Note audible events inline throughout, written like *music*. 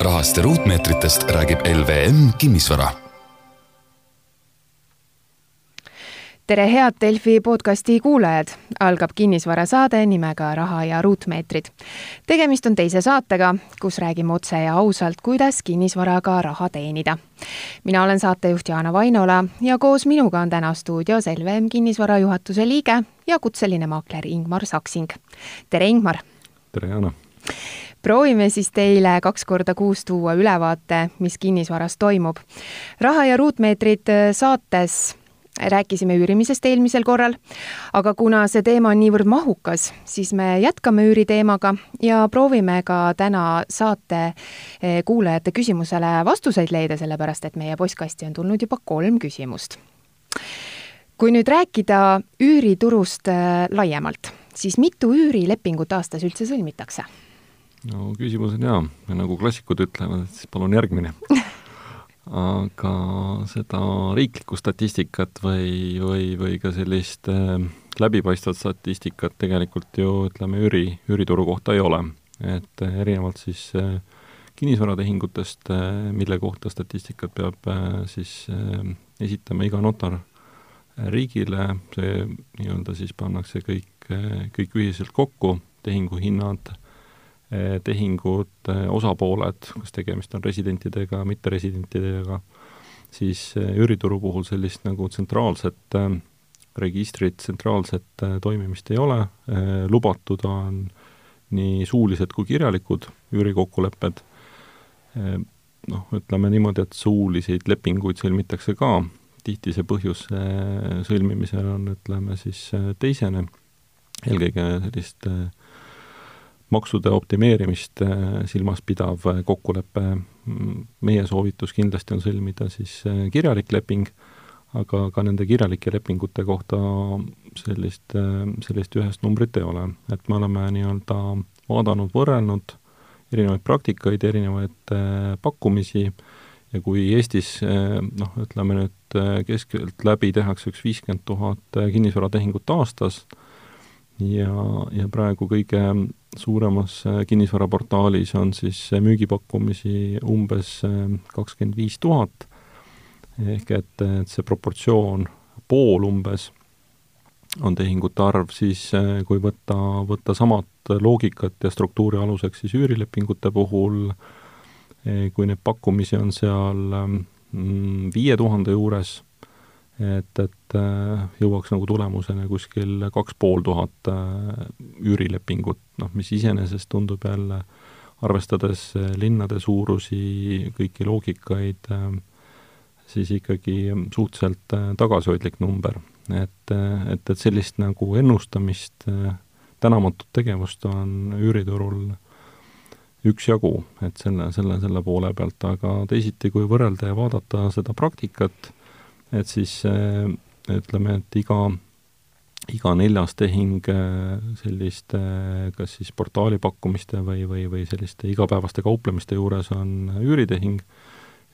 rahast ja ruutmeetritest räägib LVM Kinnisvara tere, head Delfi podcasti kuulajad! algab kinnisvarasaade nimega Raha ja ruutmeetrid. tegemist on teise saatega, kus räägime otse ja ausalt, kuidas kinnisvaraga raha teenida. mina olen saatejuht Jaana Vainola ja koos minuga on täna stuudios LVM kinnisvara juhatuse liige ja kutseline maakler Ingmar Saksing. tere, Ingmar! tere, Jaana! Proovime siis teile kaks korda kuus tuua ülevaate, mis kinnisvaras toimub. raha ja ruutmeetrid saates rääkisime üürimisest eelmisel korral, aga kuna see teema on niivõrd mahukas, siis me jätkame üüriteemaga ja proovime ka täna saate eh, kuulajate küsimusele vastuseid leida, sellepärast et meie postkasti on tulnud juba kolm küsimust. kui nüüd rääkida üüriturust eh, laiemalt, siis mitu üürilepingut aastas üldse sõlmitakse? No küsimus on hea, nagu klassikud ütlevad, et siis palun järgmine *laughs* aga seda riiklikku statistikat või, või, või ka sellist äh, läbipaistvat statistikat tegelikult ju ütleme, üüri, üürituru kohta ei ole. et äh, erinevalt siis äh, kinnisvaratehingutest, mille kohta statistikat peab siis esitama iga notar riigile, see nii-öelda siis pannakse kõik, kõik ühiselt kokku, tehinguhinnad Eh, tehingud, eh, osapooled, kas tegemist on residentidega, mitteresidentidega, siis eh, üürituru puhul sellist nagu tsentraalset registrit, tsentraalset toimimist ei ole, lubatud on nii suulised kui kirjalikud üürikokkulepped, noh, ütleme niimoodi, et suuliseid lepinguid sõlmitakse ka, tihti see põhjus sõlmimisel on, ütleme siis teisene, eelkõige sellist äh, maksude optimeerimist äh, silmas pidav äh, kokkulepe, meie soovitus kindlasti on sõlmida siis äh, kirjalik leping, aga ka nende kirjalike lepingute kohta sellist, sellist ühest numbrit ei ole, et me oleme nii-öelda vaadanud, võrrelnud erinevaid praktikaid, erinevaid pakkumisi ja kui Eestis noh, ütleme nüüd keskeltläbi tehakse üks viiskümmend tuhat kinnisvaratehingut aastas, ja, ja praegu kõige suuremas äh, kinnisvaraportaalis on siis müügipakkumisi umbes äh, kakskümmend viis tuhat, ehk et, et see proportsioon, pool umbes, on tehingute arv, siis äh, kui võtta, võtta samad loogikat ja struktuuri aluseks siis üürilepingute puhul, kui neid pakkumisi on seal mm, viie tuhande juures, et, et äh, jõuaks nagu tulemusena kuskil kaks pool tuhat äh, üürilepingut, noh, mis iseenesest tundub jälle, arvestades äh, linnade suurusi, kõiki loogikaid, siis ikkagi suhteliselt tagasihoidlik number. et, et, et sellist nagu ennustamist, tänamatut tegevust on üüriturul üksjagu, et selle, selle, selle poole pealt, aga teisiti, kui võrrelda ja vaadata seda praktikat, et siis äh, ütleme, et iga, iga neljas tehing äh, selliste kas siis portaali pakkumiste või, või, või selliste igapäevaste kauplemiste juures on üüritehing,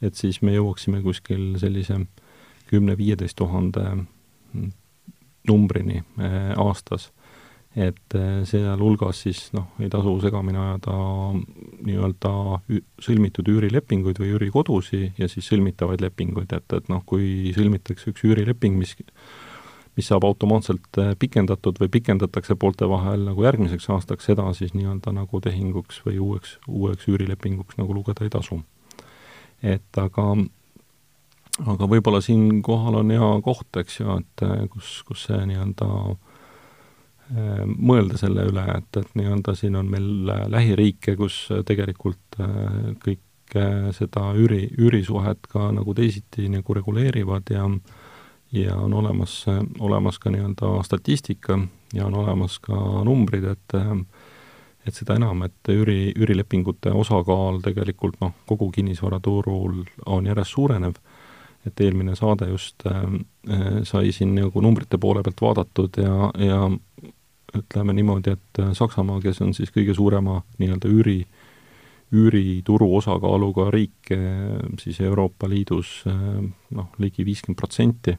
et siis me jõuaksime kuskil sellise kümne-viieteist tuhande numbrini aastas et eh, sealhulgas siis noh, ei tasu segamini ajada nii-öelda sõlmitud üürilepinguid või üürikodusi ja siis sõlmitavaid lepinguid, et, et noh, kui sõlmitakse üks üürileping, mis mis saab automaatselt eh, pikendatud või pikendatakse poolte vahel nagu järgmiseks aastaks, seda siis nii-öelda nagu tehinguks või uueks, uueks üürilepinguks nagu lugeda ei tasu. et aga aga võib-olla siinkohal on hea koht, eks ju, et eh, kus, kus see nii-öelda Äh, mõelda selle üle, et, et nii-öelda siin on meil äh, lähiriike, kus äh, tegelikult kõik seda üüri, üürisuhet ka nagu teisiti nagu reguleerivad ja ja on olemas, olemas ka nii-öelda statistika ja on olemas ka numbrid, et et seda enam, et üüri, üürilepingute osakaal tegelikult noh, kogu kinnisvaraturul on järjest suurenev, et eelmine saade just äh, sai siin nagu numbrite poole pealt vaadatud ja, ja ütleme niimoodi, et äh, Saksamaa, kes on siis kõige suurema nii-öelda üüri, üürituru osakaaluga riik äh, siis Euroopa Liidus äh, noh, ligi viiskümmend protsenti,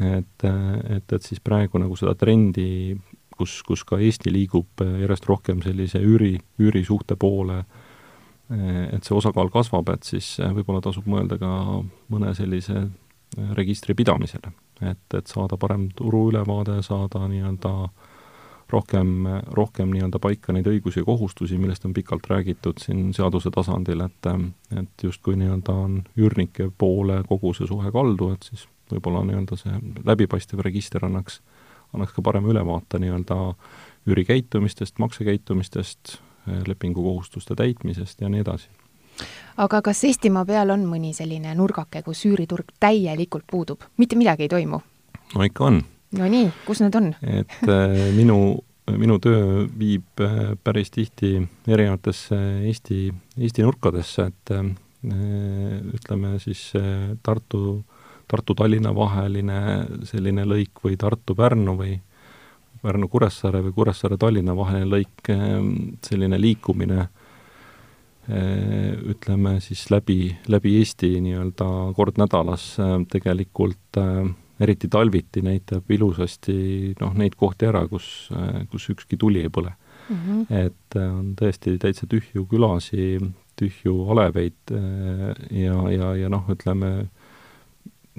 et, et, et siis praegu nagu seda trendi, kus, kus ka Eesti liigub järjest rohkem sellise üüri, üürisuhte poole, et see osakaal kasvab, et siis võib-olla tasub mõelda ka mõne sellise registri pidamisele. et, et saada parem turuülevaade, saada nii-öelda rohkem, rohkem nii-öelda paika neid õigusi ja kohustusi, millest on pikalt räägitud siin seaduse tasandil, et et justkui nii-öelda on üürnike poole kogu see suhe kaldu, et siis võib-olla nii-öelda see läbipaistev register annaks, annaks ka parema ülevaate nii-öelda üürikäitumistest, maksekäitumistest, lepingukohustuste täitmisest ja nii edasi. aga kas Eestimaa peal on mõni selline nurgake, kus üüriturg täielikult puudub, mitte midagi ei toimu? no ikka on. Nonii, kus need on? et äh, minu, minu töö viib äh, päris tihti erinevatesse Eesti, Eesti nurkadesse, et äh, ütleme siis Tartu, Tartu-Tallinna vaheline selline lõik või Tartu-Pärnu või Pärnu-Kuressaare või Kuressaare-Tallinna vaheline lõik, selline liikumine ütleme siis läbi, läbi Eesti nii-öelda kord nädalas tegelikult eriti talviti näitab ilusasti noh, neid kohti ära, kus, kus ükski tuli ei põle mm. -hmm. et on tõesti täitsa tühju külasi, tühju aleveid ja, ja, ja noh, ütleme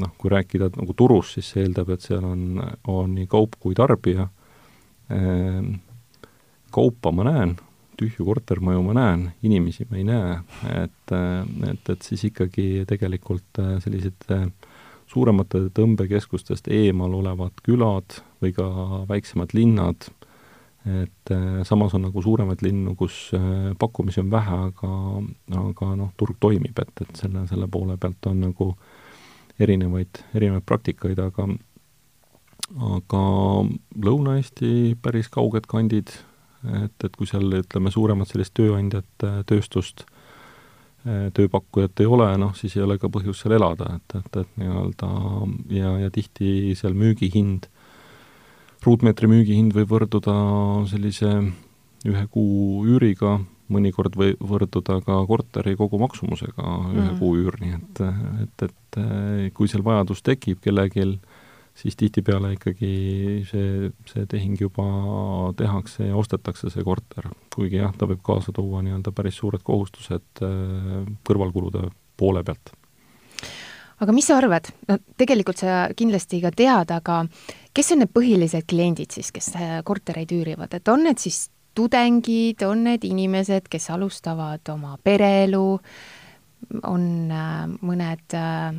noh, kui rääkida nagu turust, siis see eeldab, et seal on, on nii kaup kui tarbija Ehm, kaupa ma näen, tühju kortermaju ma näen, inimesi ma ei näe, et, et, et siis ikkagi tegelikult äh, sellised äh, suuremate tõmbekeskustest eemal olevad külad või ka väiksemad linnad, et äh, samas on nagu suuremaid linnu, kus pakkumisi on vähe, aga, aga noh, turg toimib, et, et selle, selle poole pealt on nagu erinevaid, erinevaid praktikaid, aga aga Lõuna-Eesti päris kauged kandid, et, et kui seal ütleme, suuremat sellist tööandjat, tööstust, tööpakkujat ei ole, noh, siis ei ole ka põhjust seal elada, et, et, et nii-öelda ja, ja tihti seal müügihind, ruutmeetri müügihind võib võrduda sellise ühe kuu üüriga, mõnikord või võrduda ka korteri kogumaksumusega ühe mm. kuu üür, nii et, et, et kui seal vajadus tekib kellelgi siis tihtipeale ikkagi see, see tehing juba tehakse ja ostetakse see korter, kuigi jah, ta võib kaasa tuua nii-öelda päris suured kohustused äh, kõrvalkulude poole pealt. aga mis sa arvad, no tegelikult sa kindlasti ka tead, aga kes on need põhilised kliendid siis, kes äh, kortereid üürivad, et on need siis tudengid, on need inimesed, kes alustavad oma pereelu, on äh, mõned äh,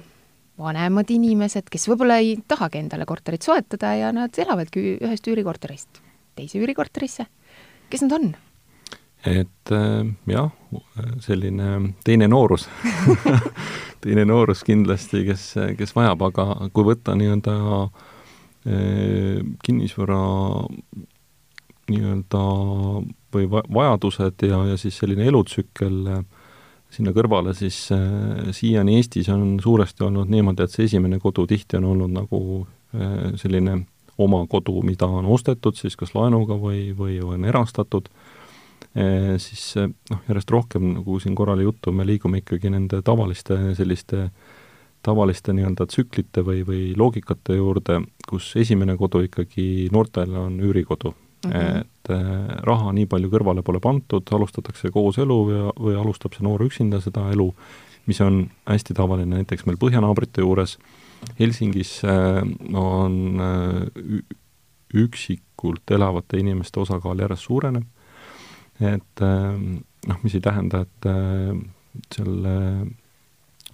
vanemad inimesed, kes võib-olla ei tahagi endale korterit soetada ja nad elavadki ühest üürikorterist teise üürikorterisse. kes nad on? et äh, jah, selline teine noorus *laughs* teine noorus kindlasti, kes, kes vajab, aga kui võtta nii-öelda äh, kinnisvara nii-öelda või vajadused ja, ja siis selline elutsükkel äh, sinna kõrvale, siis äh, siiani Eestis on suuresti olnud niimoodi, et see esimene kodu tihti on olnud nagu äh, selline oma kodu, mida on ostetud siis kas laenuga või, või on erastatud äh,, siis noh, järjest rohkem, nagu siin korra oli juttu, me liigume ikkagi nende tavaliste selliste tavaliste nii-öelda tsüklite või, või loogikate juurde, kus esimene kodu ikkagi noortele on üürikodu mm, -hmm. Et äh, raha nii palju kõrvale pole pandud, alustatakse kooselu ja, või alustab see noor üksinda seda elu, mis on hästi tavaline näiteks meil põhjanaabrite juures, Helsingis äh, on äh, üksikult elavate inimeste osakaal järjest suureneb, et noh, mis ei tähenda, et selle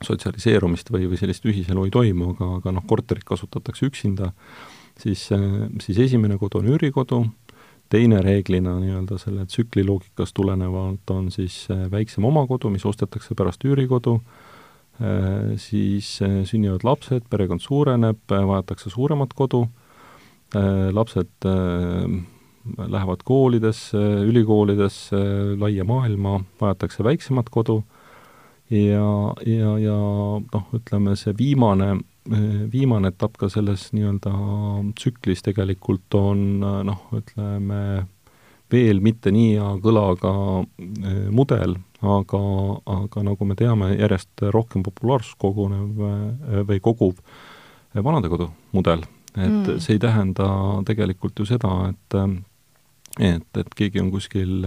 sotsialiseerumist või, või sellist ühiselu ei toimu, aga, aga noh, korterit kasutatakse üksinda, siis, siis esimene kodu on üürikodu, teine reeglina nii-öelda selle tsükli loogikast tulenevalt on siis äh, väiksem omakodu, mis ostetakse pärast üürikodu, äh, siis äh, sünnivad lapsed, perekond suureneb, vajatakse suuremat kodu, lapsed lähevad koolidesse, ülikoolidesse, laia maailma, vajatakse väiksemat kodu. Ja, ja, ja noh, ütleme see viimane viimane etapp ka selles nii-öelda tsüklis tegelikult on noh, ütleme veel mitte nii hea kõlaga eh, mudel, aga, aga nagu me teame, järjest rohkem populaarsust kogunev või koguv vanadekodu mudel. et mm. see ei tähenda tegelikult ju seda, et et, et keegi on kuskil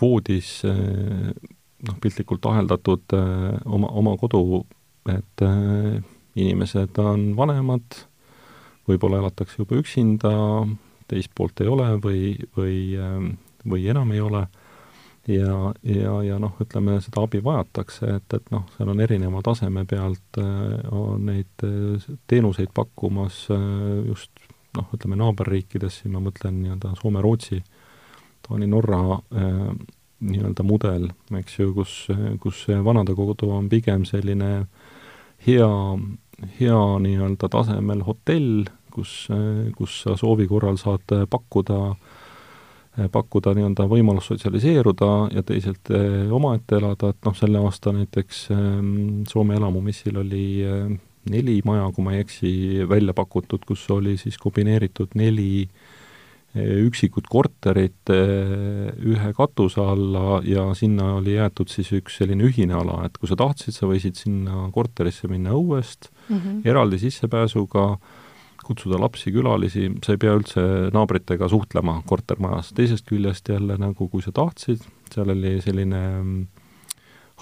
voodis noh, piltlikult aheldatud oma, oma kodu, et inimesed on vanemad, võib-olla elatakse juba üksinda, teist poolt ei ole või, või, või enam ei ole. Ja, ja, ja noh, ütleme, seda abi vajatakse, et, et noh, seal on erineva taseme pealt äh, on neid äh, teenuseid pakkumas äh, just noh, ütleme naaberriikides, siin ma mõtlen nii-öelda Soome, Rootsi, Taani, Norra nii-öelda mudel, eks ju, kus, kus vanadekodu on pigem selline hea, hea nii-öelda tasemel hotell, kus, kus sa soovi korral saad pakkuda Eh, pakkuda nii-öelda võimalust sotsialiseeruda ja teisalt eh, omaette elada, et noh, selle aasta näiteks ehm, Soome elamumissil oli eh, neli maja, kui ma ei eksi, välja pakutud, kus oli siis kombineeritud neli üksikut korterit ühe katuse alla ja sinna oli jäetud siis üks selline ühine ala, et kui sa tahtsid, sa võisid sinna korterisse minna õuest mm, -hmm. eraldi sissepääsuga kutsuda lapsi, külalisi, sa ei pea üldse naabritega suhtlema kortermajas, teisest küljest jälle nagu kui sa tahtsid, seal oli selline mm,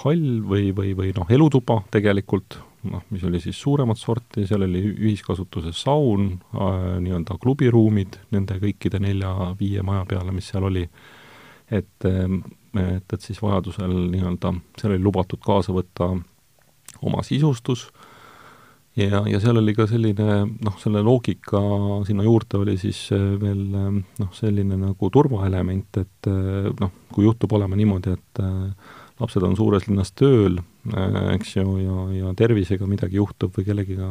hall või, või, või noh, elutuba tegelikult, noh, mis oli siis suuremat sorti, seal oli ühiskasutuses saun äh,, nii-öelda klubiruumid nende kõikide nelja-viie maja peale, mis seal oli, et, et, et siis vajadusel nii-öelda, seal oli lubatud kaasa võtta oma sisustus äh,, ja, ja seal oli ka selline noh, selle loogika sinna juurde oli siis äh, veel äh, noh, selline nagu turvaelement, et äh, noh, kui juhtub olema niimoodi, et lapsed on suures linnas tööl, eks ju, ja, ja tervisega midagi juhtub või kellegiga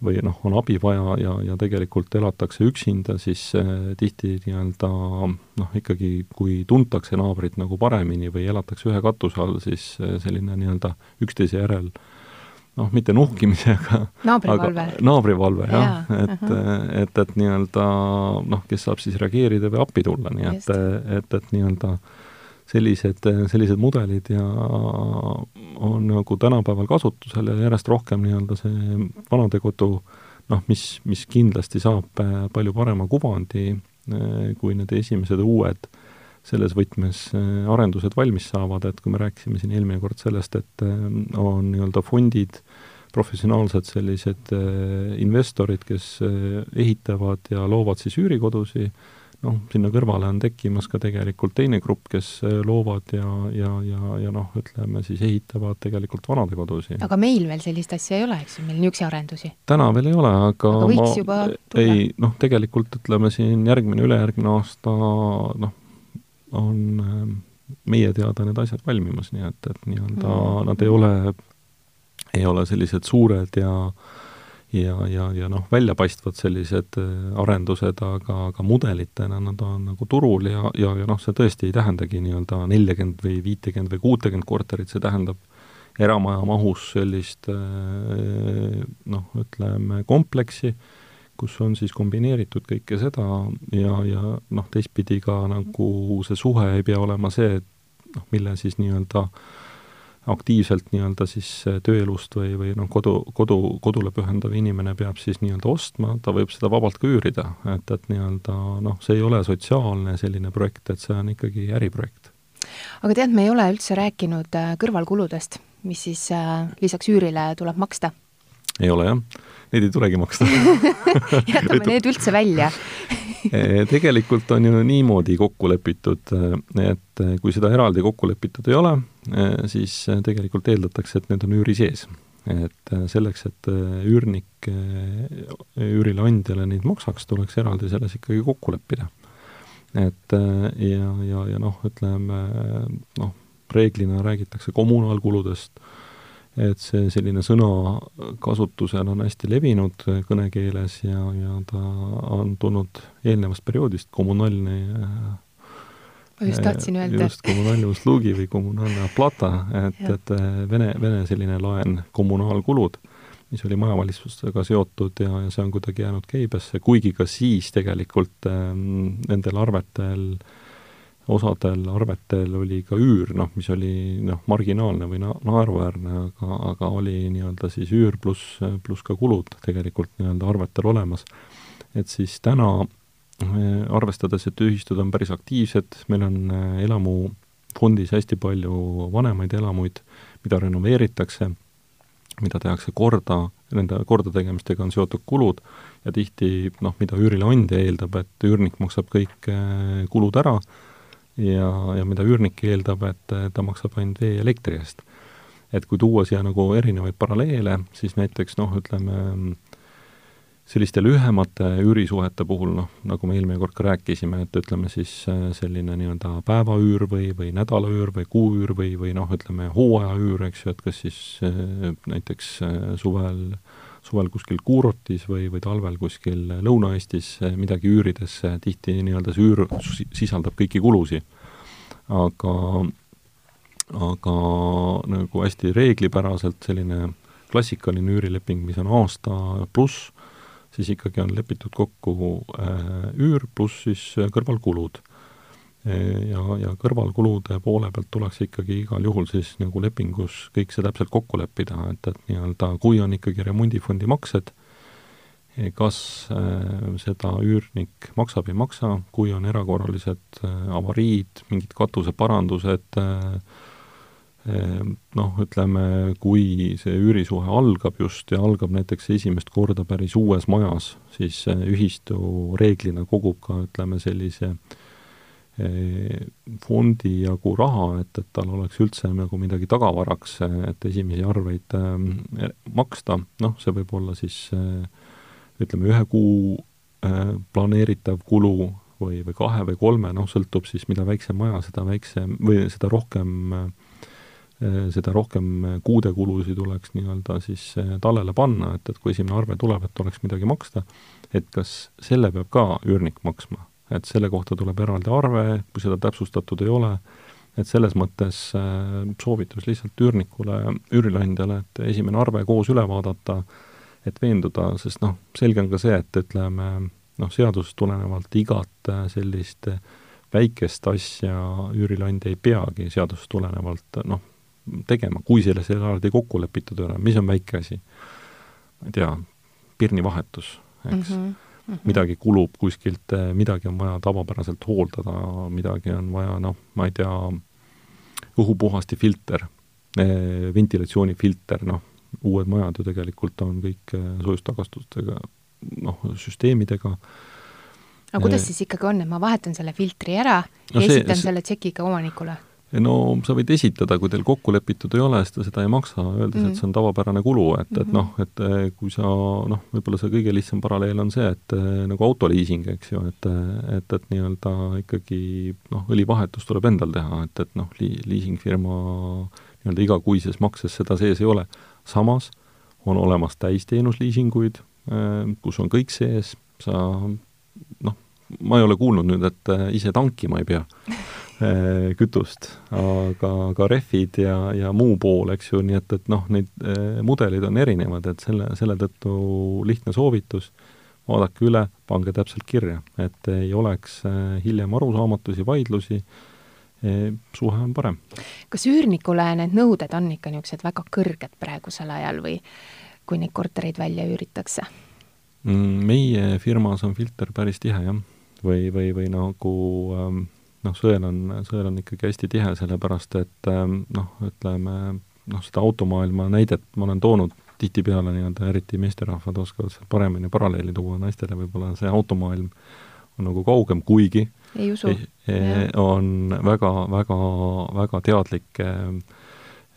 või noh, on abi vaja ja, ja tegelikult elatakse üksinda, siis äh, tihti nii-öelda noh, ikkagi kui tuntakse naabrit nagu paremini või elatakse ühe katuse all, siis selline nii-öelda üksteise järel äh, noh, mitte nuhkimise, aga naabrivalve. naabrivalve, jah ja,, et uh, -huh. et, et nii-öelda noh, kes saab siis reageerida või appi tulla, nii et, et, et nii-öelda sellised, sellised mudelid ja on nagu tänapäeval kasutusel ja järjest rohkem nii-öelda see vanadekodu noh, mis, mis kindlasti saab palju parema kuvandi kui need esimesed uued äh, selles võtmes äh, arendused valmis saavad, et kui me rääkisime siin eelmine kord sellest, et äh, on nii-öelda fondid, professionaalsed sellised äh, investorid, kes ehitavad ja loovad siis üürikodusi, noh, sinna kõrvale on tekkimas ka tegelikult teine grupp, kes loovad ja, ja, ja, ja noh, ütleme siis ehitavad tegelikult vanadekodusi. aga meil veel sellist asja ei ole, eks ju, meil niisuguseid arendusi? täna veel ei ole, aga aga võiks ma, juba tulla? ei, noh, tegelikult ütleme siin järgmine, ülejärgmine aasta noh, on ähm, meie teada need asjad valmimas, nii et, et nii-öelda mm. nad ei ole, ei ole sellised suured ja ja, ja, ja noh, väljapaistvad sellised äh, arendused, aga, aga mudelitena nad on nagu turul ja, ja, ja noh, see tõesti ei tähendagi nii-öelda neljakümmend või viitekümmet või kuutekümmet korterit, see tähendab eramaja mahus sellist äh, noh, ütleme kompleksi, kus on siis kombineeritud kõike seda ja, ja noh, teistpidi ka nagu see suhe ei pea olema see, et noh, mille siis nii-öelda aktiivselt nii-öelda siis tööelust või, või noh, kodu, kodu, kodule pühendav inimene peab siis nii-öelda ostma, ta võib seda vabalt ka üürida, et, et nii-öelda noh, see ei ole sotsiaalne selline projekt, et see on ikkagi äriprojekt. aga tead, me ei ole üldse rääkinud äh, kõrvalkuludest, mis siis äh, lisaks üürile tuleb maksta? ei ole jah neid ei tulegi maksta *laughs* jätame need üldse välja *laughs* eh, tegelikult on ju niimoodi kokku lepitud, eh, et eh, kui seda eraldi kokku lepitud ei ole, siis tegelikult eeldatakse, et need on üüri sees. et selleks, et üürnik üürile andjale neid maksaks, tuleks eraldi selles ikkagi kokku leppida. et ja, ja, ja noh, ütleme noh, reeglina räägitakse kommunaalkuludest et see selline sõnakasutusel on hästi levinud kõnekeeles ja, ja ta on tulnud eelnevast perioodist kommunaalne ma just tahtsin öelda. just, kommunaalne uslugi või kommunaalne plata, et, et vene, vene selline laen, kommunaalkulud, mis oli majavalitsustega seotud ja, ja see on kuidagi jäänud käibesse, kuigi ka siis tegelikult ähm, nendel arvetel äh, osadel arvetel oli ka üür, noh, mis oli noh, marginaalne või na-, naeruväärne, aga, aga oli nii-öelda siis üür pluss, pluss ka kulud tegelikult nii-öelda arvetel olemas. et siis täna eh, arvestades, et ühistud on päris aktiivsed, meil on eh, elamu fondis hästi palju vanemaid elamuid, mida renoveeritakse, mida tehakse korda, nende kordategemistega on seotud kulud ja tihti noh, mida üürileandja eeldab, et üürnik maksab kõik äh, kulud ära ja, ja mida üürnik eeldab, et ta maksab ainult vee ja elektri eest. et kui tuua siia nagu erinevaid paralleele, siis näiteks noh, ütleme selliste lühemate üürisuhete puhul, noh, nagu me eelmine kord ka rääkisime, et ütleme siis äh, selline nii-öelda päevaüür või, või nädalaüür või kuuüür või, või noh, ütleme hooajaüür, eks ju, et kas siis äh, näiteks äh, suvel, kuskil kuurortis või, või talvel kuskil Lõuna-Eestis midagi üürides, tihti nii-öelda see üür sisaldab kõiki kulusid. aga, aga nagu hästi reeglipäraselt selline klassikaline üürileping, mis on aasta pluss, siis ikkagi on lepitud kokku äh, üür pluss siis kõrvalkulud. Äh, ja, ja kõrvalkulude poole pealt tuleks ikkagi igal juhul siis nagu lepingus kõik see täpselt kokku leppida, et, et nii-öelda kui on ikkagi remondifondi maksed, kas äh, seda üürnik maksab, ei maksa, kui on erakorralised äh, avariid, mingid katuseparandused äh,, noh, ütleme, kui see üürisuhe algab just ja algab näiteks esimest korda päris uues majas, siis ühistu reeglina kogub ka ütleme, sellise ehm, fondi jagu raha, et, et tal oleks üldse nagu midagi tagavaraks, et esimesi arveid ehm, maksta, noh, see võib olla siis ütleme, ühe kuu planeeritav kulu või, või kahe või kolme, noh, sõltub siis, mida väiksem maja, seda väiksem või seda rohkem äh, Äh, seda rohkem äh, kuude kulusid tuleks nii-öelda siis äh, tallele panna, et, et kui esimene arve tuleb, et oleks midagi maksta, et kas selle peab ka üürnik maksma. Et selle kohta tuleb eraldi arve, kui seda täpsustatud ei ole, et selles mõttes soovitus lihtsalt üürnikule, üürileandjale, et esimene arve koos üle vaadata, et veenduda, sest noh, selge on ka see, et ütleme, noh, seadusest tulenevalt igat sellist väikest asja üürileandja ei peagi seadusest tulenevalt noh, tegema, kui selles eraldi kokku lepitud ei ole, mis on väike asi? ma ei tea, pirnivahetus, eks mm. -hmm. Mm -hmm. midagi kulub kuskilt, midagi on vaja tavapäraselt hooldada, midagi on vaja, noh, ma ei tea, õhupuhasti filter, eh, ventilatsioonifilter, noh, uued majad ju tegelikult on kõik eh, soojustagastustega, noh, süsteemidega aga kuidas siis ikkagi on, et ma vahetan selle filtri ära no ja see, esitan see, selle tšekiga omanikule? No sa võid esitada, kui teil kokku lepitud ei ole, siis ta seda ei maksa, öeldes mm, -hmm. et see on tavapärane kulu, et mm, -hmm. et noh, et eh, kui sa noh, võib-olla see kõige lihtsam paralleel on see, et eh, nagu autoliising, eks ju, et et, et nii-öelda ikkagi noh, õlivahetus tuleb endal teha, et, et noh, li-, liisingfirma nii-öelda igakuises makses seda sees ei ole. samas on olemas täisteenusliisinguid, eh, kus on kõik sees, sa noh, ma ei ole kuulnud nüüd, et ise tankima ei pea Eh, *laughs* kütust, aga ka rehvid ja, ja muu pool, eks ju, nii et, et noh, neid eh, mudeleid on erinevad, et selle, selle tõttu lihtne soovitus, vaadake üle, pange täpselt kirja, et ei oleks eh, hiljem arusaamatusi, vaidlusi, suhe on parem. kas üürnikule need nõuded on ikka niisugused väga kõrged praegusel ajal või kui neid kortereid välja üüritakse? Mm, meie firmas on filter päris tihe, jah. või, või, või nagu ähm, noh, sõel on, sõel on ikkagi hästi tihe, sellepärast et ähm, noh, ütleme noh, seda automaailma näidet ma olen toonud tihtipeale nii-öelda, eriti meesterahvad oskavad seal paremini paralleeli tuua, naistele võib-olla see automaailm on nagu kaugem, kuigi ei usu. on väga, väga, väga teadlik ähm,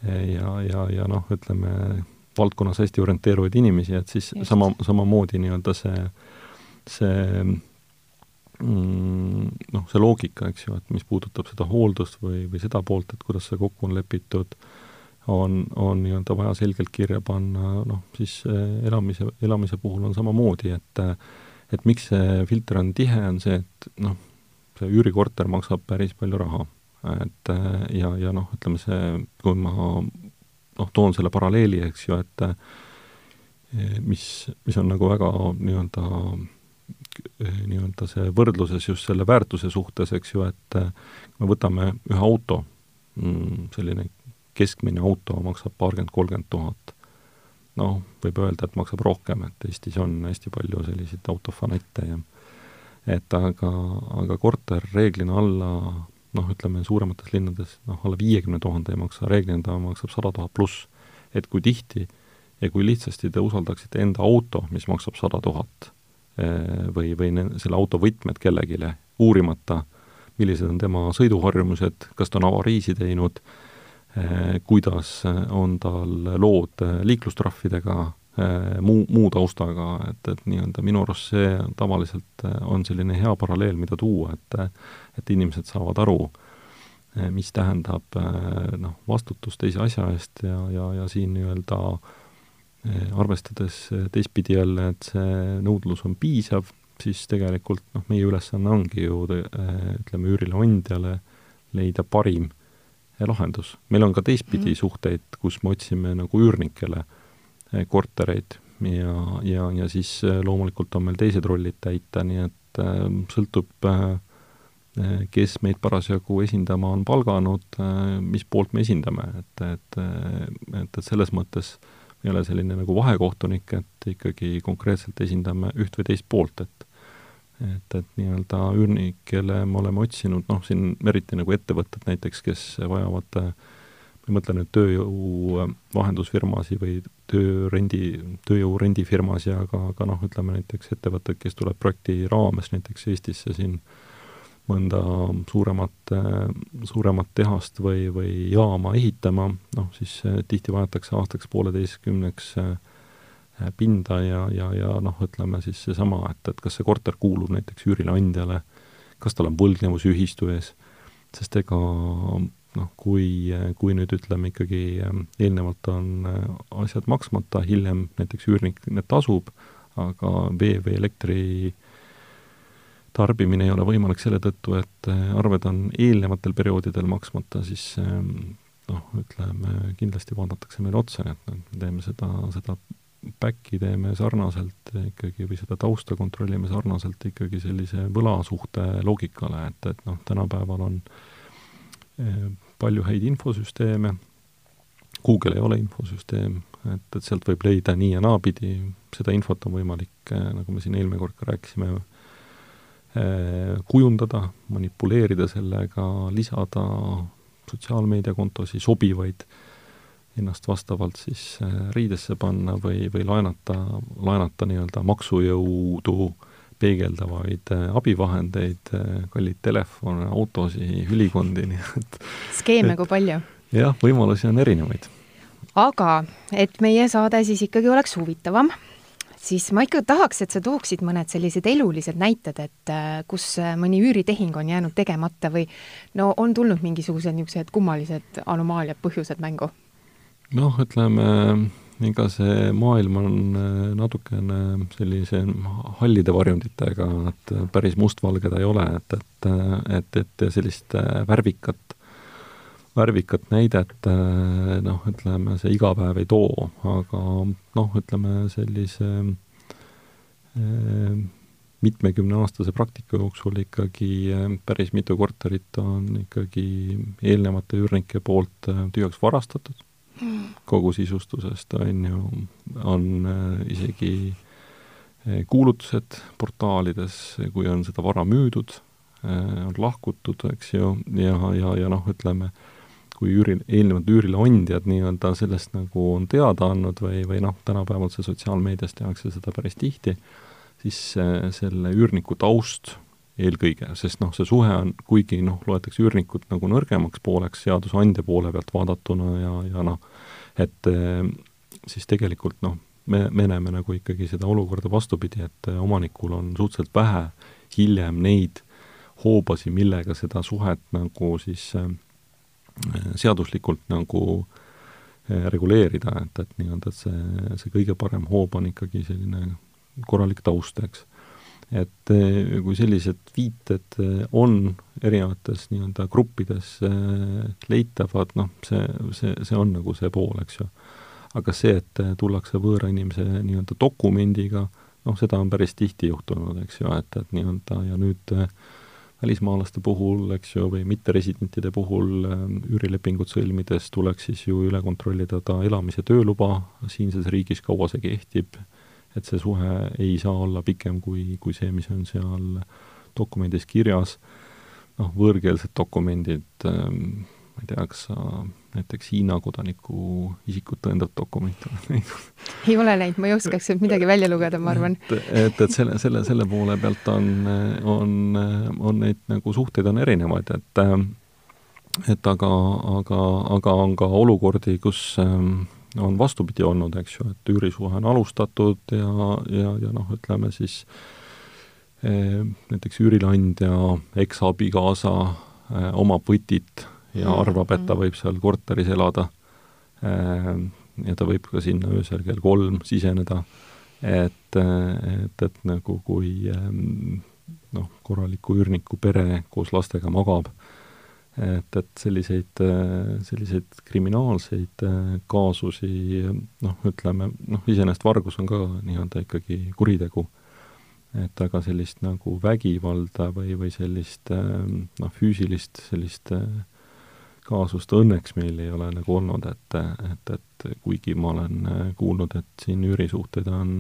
ja, ja, ja noh, ütleme, valdkonnas hästi orienteeruvaid inimesi, et siis Just. sama, samamoodi nii-öelda see, see noh, see loogika, eks ju, et mis puudutab seda hooldust või, või seda poolt, et kuidas see kokku on lepitud, on, on nii-öelda vaja selgelt kirja panna, noh, siis eh, elamise, elamise puhul on samamoodi, et et miks see filter on tihe, on see, et noh, see üürikorter maksab päris palju raha. et eh, ja, ja noh, ütleme see, kui ma noh, toon selle paralleeli, eks ju, et eh, mis, mis on nagu väga nii-öelda Eh, nii-öelda see võrdluses just selle väärtuse suhtes, eks ju, et eh, me võtame ühe auto, mm, selline keskmine auto maksab paarkümmend, kolmkümmend tuhat. noh, võib öelda, et maksab rohkem, et Eestis on hästi palju selliseid autofanette ja et aga, aga korter reeglina alla noh, ütleme suuremates linnades noh, alla viiekümne tuhande ei maksa, reeglina ta maksab sada tuhat pluss. et kui tihti ja kui lihtsasti te usaldaksite enda auto, mis maksab sada tuhat, eh, või, või selle auto võtmed kellelegi, uurimata, millised on tema sõiduharjumused, kas ta on avariisi teinud, eh, kuidas on tal lood liiklustrahvidega, eh, muu, muu taustaga, et, et nii-öelda minu arust see tavaliselt on selline hea paralleel, mida tuua, et et inimesed saavad aru, mis tähendab noh, vastutus teise asja eest ja, ja, ja siin nii-öelda arvestades teistpidi jälle, et see nõudlus on piisav, siis tegelikult noh, meie ülesanne ongi ju ütleme, üürileandjale leida parim lahendus. meil on ka teistpidi mm. suhteid, kus me otsime nagu üürnikele kortereid ja, ja, ja siis loomulikult on meil teised rollid täita, nii et äh, sõltub äh, kes meid parasjagu esindama on palganud, eh, mis poolt me esindame, et, et, et, et selles mõttes ei ole selline nagu vahekohtunik, et ikkagi konkreetselt esindame üht või teist poolt, et et, et nii-öelda üürnikele me oleme otsinud, noh, siin eriti nagu ettevõtted näiteks, kes vajavad ma ei mõtle nüüd tööjõu vahendusfirmasi või töörendi, tööjõu rendifirmasi, aga, aga noh, ütleme näiteks ettevõtted, kes tuleb projekti raames näiteks Eestisse siin äh, mõnda suuremat, suuremat tehast või, või jaama ehitama, noh siis eh, tihti vajatakse aastaks-pooleteistkümneks eh, pinda ja, ja, ja noh, ütleme siis seesama, et, et kas see korter kuulub näiteks üürileandjale, kas tal on võlgnevus ühistu ees, sest ega noh, kui, kui nüüd ütleme ikkagi eh, eelnevalt on asjad maksmata, hiljem näiteks üürnik need tasub, aga vee või elektri tarbimine ei ole võimalik selle tõttu, et äh, arved on eelnevatel perioodidel maksmata, siis ähm, noh, ütleme, kindlasti vaadatakse meile otsa, et me teeme seda, seda back'i teeme sarnaselt ikkagi või seda tausta kontrollime sarnaselt ikkagi sellise võlasuhte loogikale, et, et noh, tänapäeval on äh, palju häid infosüsteeme, Google ei ole infosüsteem, et, et sealt võib leida nii ja naapidi, seda infot on võimalik, äh, nagu me siin eelmine kord ka rääkisime, Äh, kujundada, manipuleerida sellega, lisada sotsiaalmeediakontosi sobivaid, ennast vastavalt siis äh, riidesse panna või, või laenata, laenata nii-öelda maksujõudu peegeldavaid äh, abivahendeid, kalleid telefone, autosid, ülikondi, *laughs* nii et skeeme kui palju? jah, võimalusi on erinevaid. aga et meie saade siis ikkagi oleks huvitavam siis ma ikka tahaks, et sa tooksid mõned sellised elulised näited, et äh, kus äh, mõni üüritehing on jäänud tegemata või no on tulnud mingisugused niisugused kummalised anomaaliad, põhjused mängu? noh, ütleme, ega see maailm on äh, natukene sellise hallide varjunditega, et päris mustvalge ta ei ole, et, et, et, et sellist värvikat värvikat näidet äh, noh, ütleme, see iga päev ei too, aga noh, ütleme sellise äh, mitmekümneaastase praktika jooksul ikkagi äh, päris mitu korterit on ikkagi eelnevate üürnike poolt tühjaks varastatud. Kogu sisustusest, on ju, on isegi kuulutused portaalides, kui on seda vara müüdud, on lahkutud, eks ju, ja, ja, ja noh, ütleme, kui üüri, eelnevad üürileandjad nii-öelda sellest nagu on teada andnud või, või noh, tänapäeval see sotsiaalmeedias tehakse seda päris tihti, siis selle üürniku taust eelkõige, sest noh, see suhe on, kuigi noh, loetakse üürnikut nagu nõrgemaks pooleks seadusandja poole pealt vaadatuna ja, ja noh, et siis tegelikult noh, me, me näeme nagu ikkagi seda olukorda vastupidi, et omanikul on suhteliselt vähe hiljem neid hoobasid, millega seda suhet nagu siis äh, seaduslikult nagu eh, reguleerida, et, et nii-öelda, et see, see kõige parem hoob on ikkagi selline korralik taust, eks. et eh, kui sellised viited eh, on erinevates nii-öelda gruppides leitavad, noh, see, see, see on nagu see pool, eks ju. aga see, et tullakse võõra inimese nii-öelda dokumendiga, noh, seda on päris tihti juhtunud, eks ju, et, et nii-öelda ja nüüd äh, välismaalaste puhul, eks ju, või mitteresidentide puhul ähm, üürilepingut sõlmides tuleks siis ju üle kontrollida ta elamis- ja tööluba. Siinses riigis, kaua see kehtib, et see suhe ei saa olla pikem kui, kui see, mis on seal dokumendis kirjas, noh, võõrkeelsed dokumendid, ähm, ma ei tea, kas sa näiteks Hiina kodaniku isikut tõendav dokument oled *laughs* näinud? ei ole näinud, ma ei oskaks sealt midagi välja lugeda, ma arvan. et, et, et selle, selle, selle poole pealt on, on, on neid nagu suhteid on erinevaid, et et aga, aga, aga on ka olukordi, kus ähm, on vastupidi olnud, eks ju, et üürisuhe on alustatud ja, ja, ja noh, ütleme siis eh, näiteks üürileandja eksabikaasa eh, omab võtit ja mm, arvab, et ta võib seal korteris elada eh,. ja ta võib ka sinna öösel kell kolm siseneda. et, et, et nagu kui eh, noh, korraliku üürniku pere koos lastega magab et, et selliseid, selliseid kriminaalseid äh, kaasusi noh, ütleme, noh, iseenesest vargus on ka nii-öelda ikkagi kuritegu, et aga sellist nagu vägivalda või, või sellist äh, noh, füüsilist sellist äh, kaasust õnneks meil ei ole nagu olnud, et, et, et kuigi ma olen kuulnud, et siin üürisuhteid on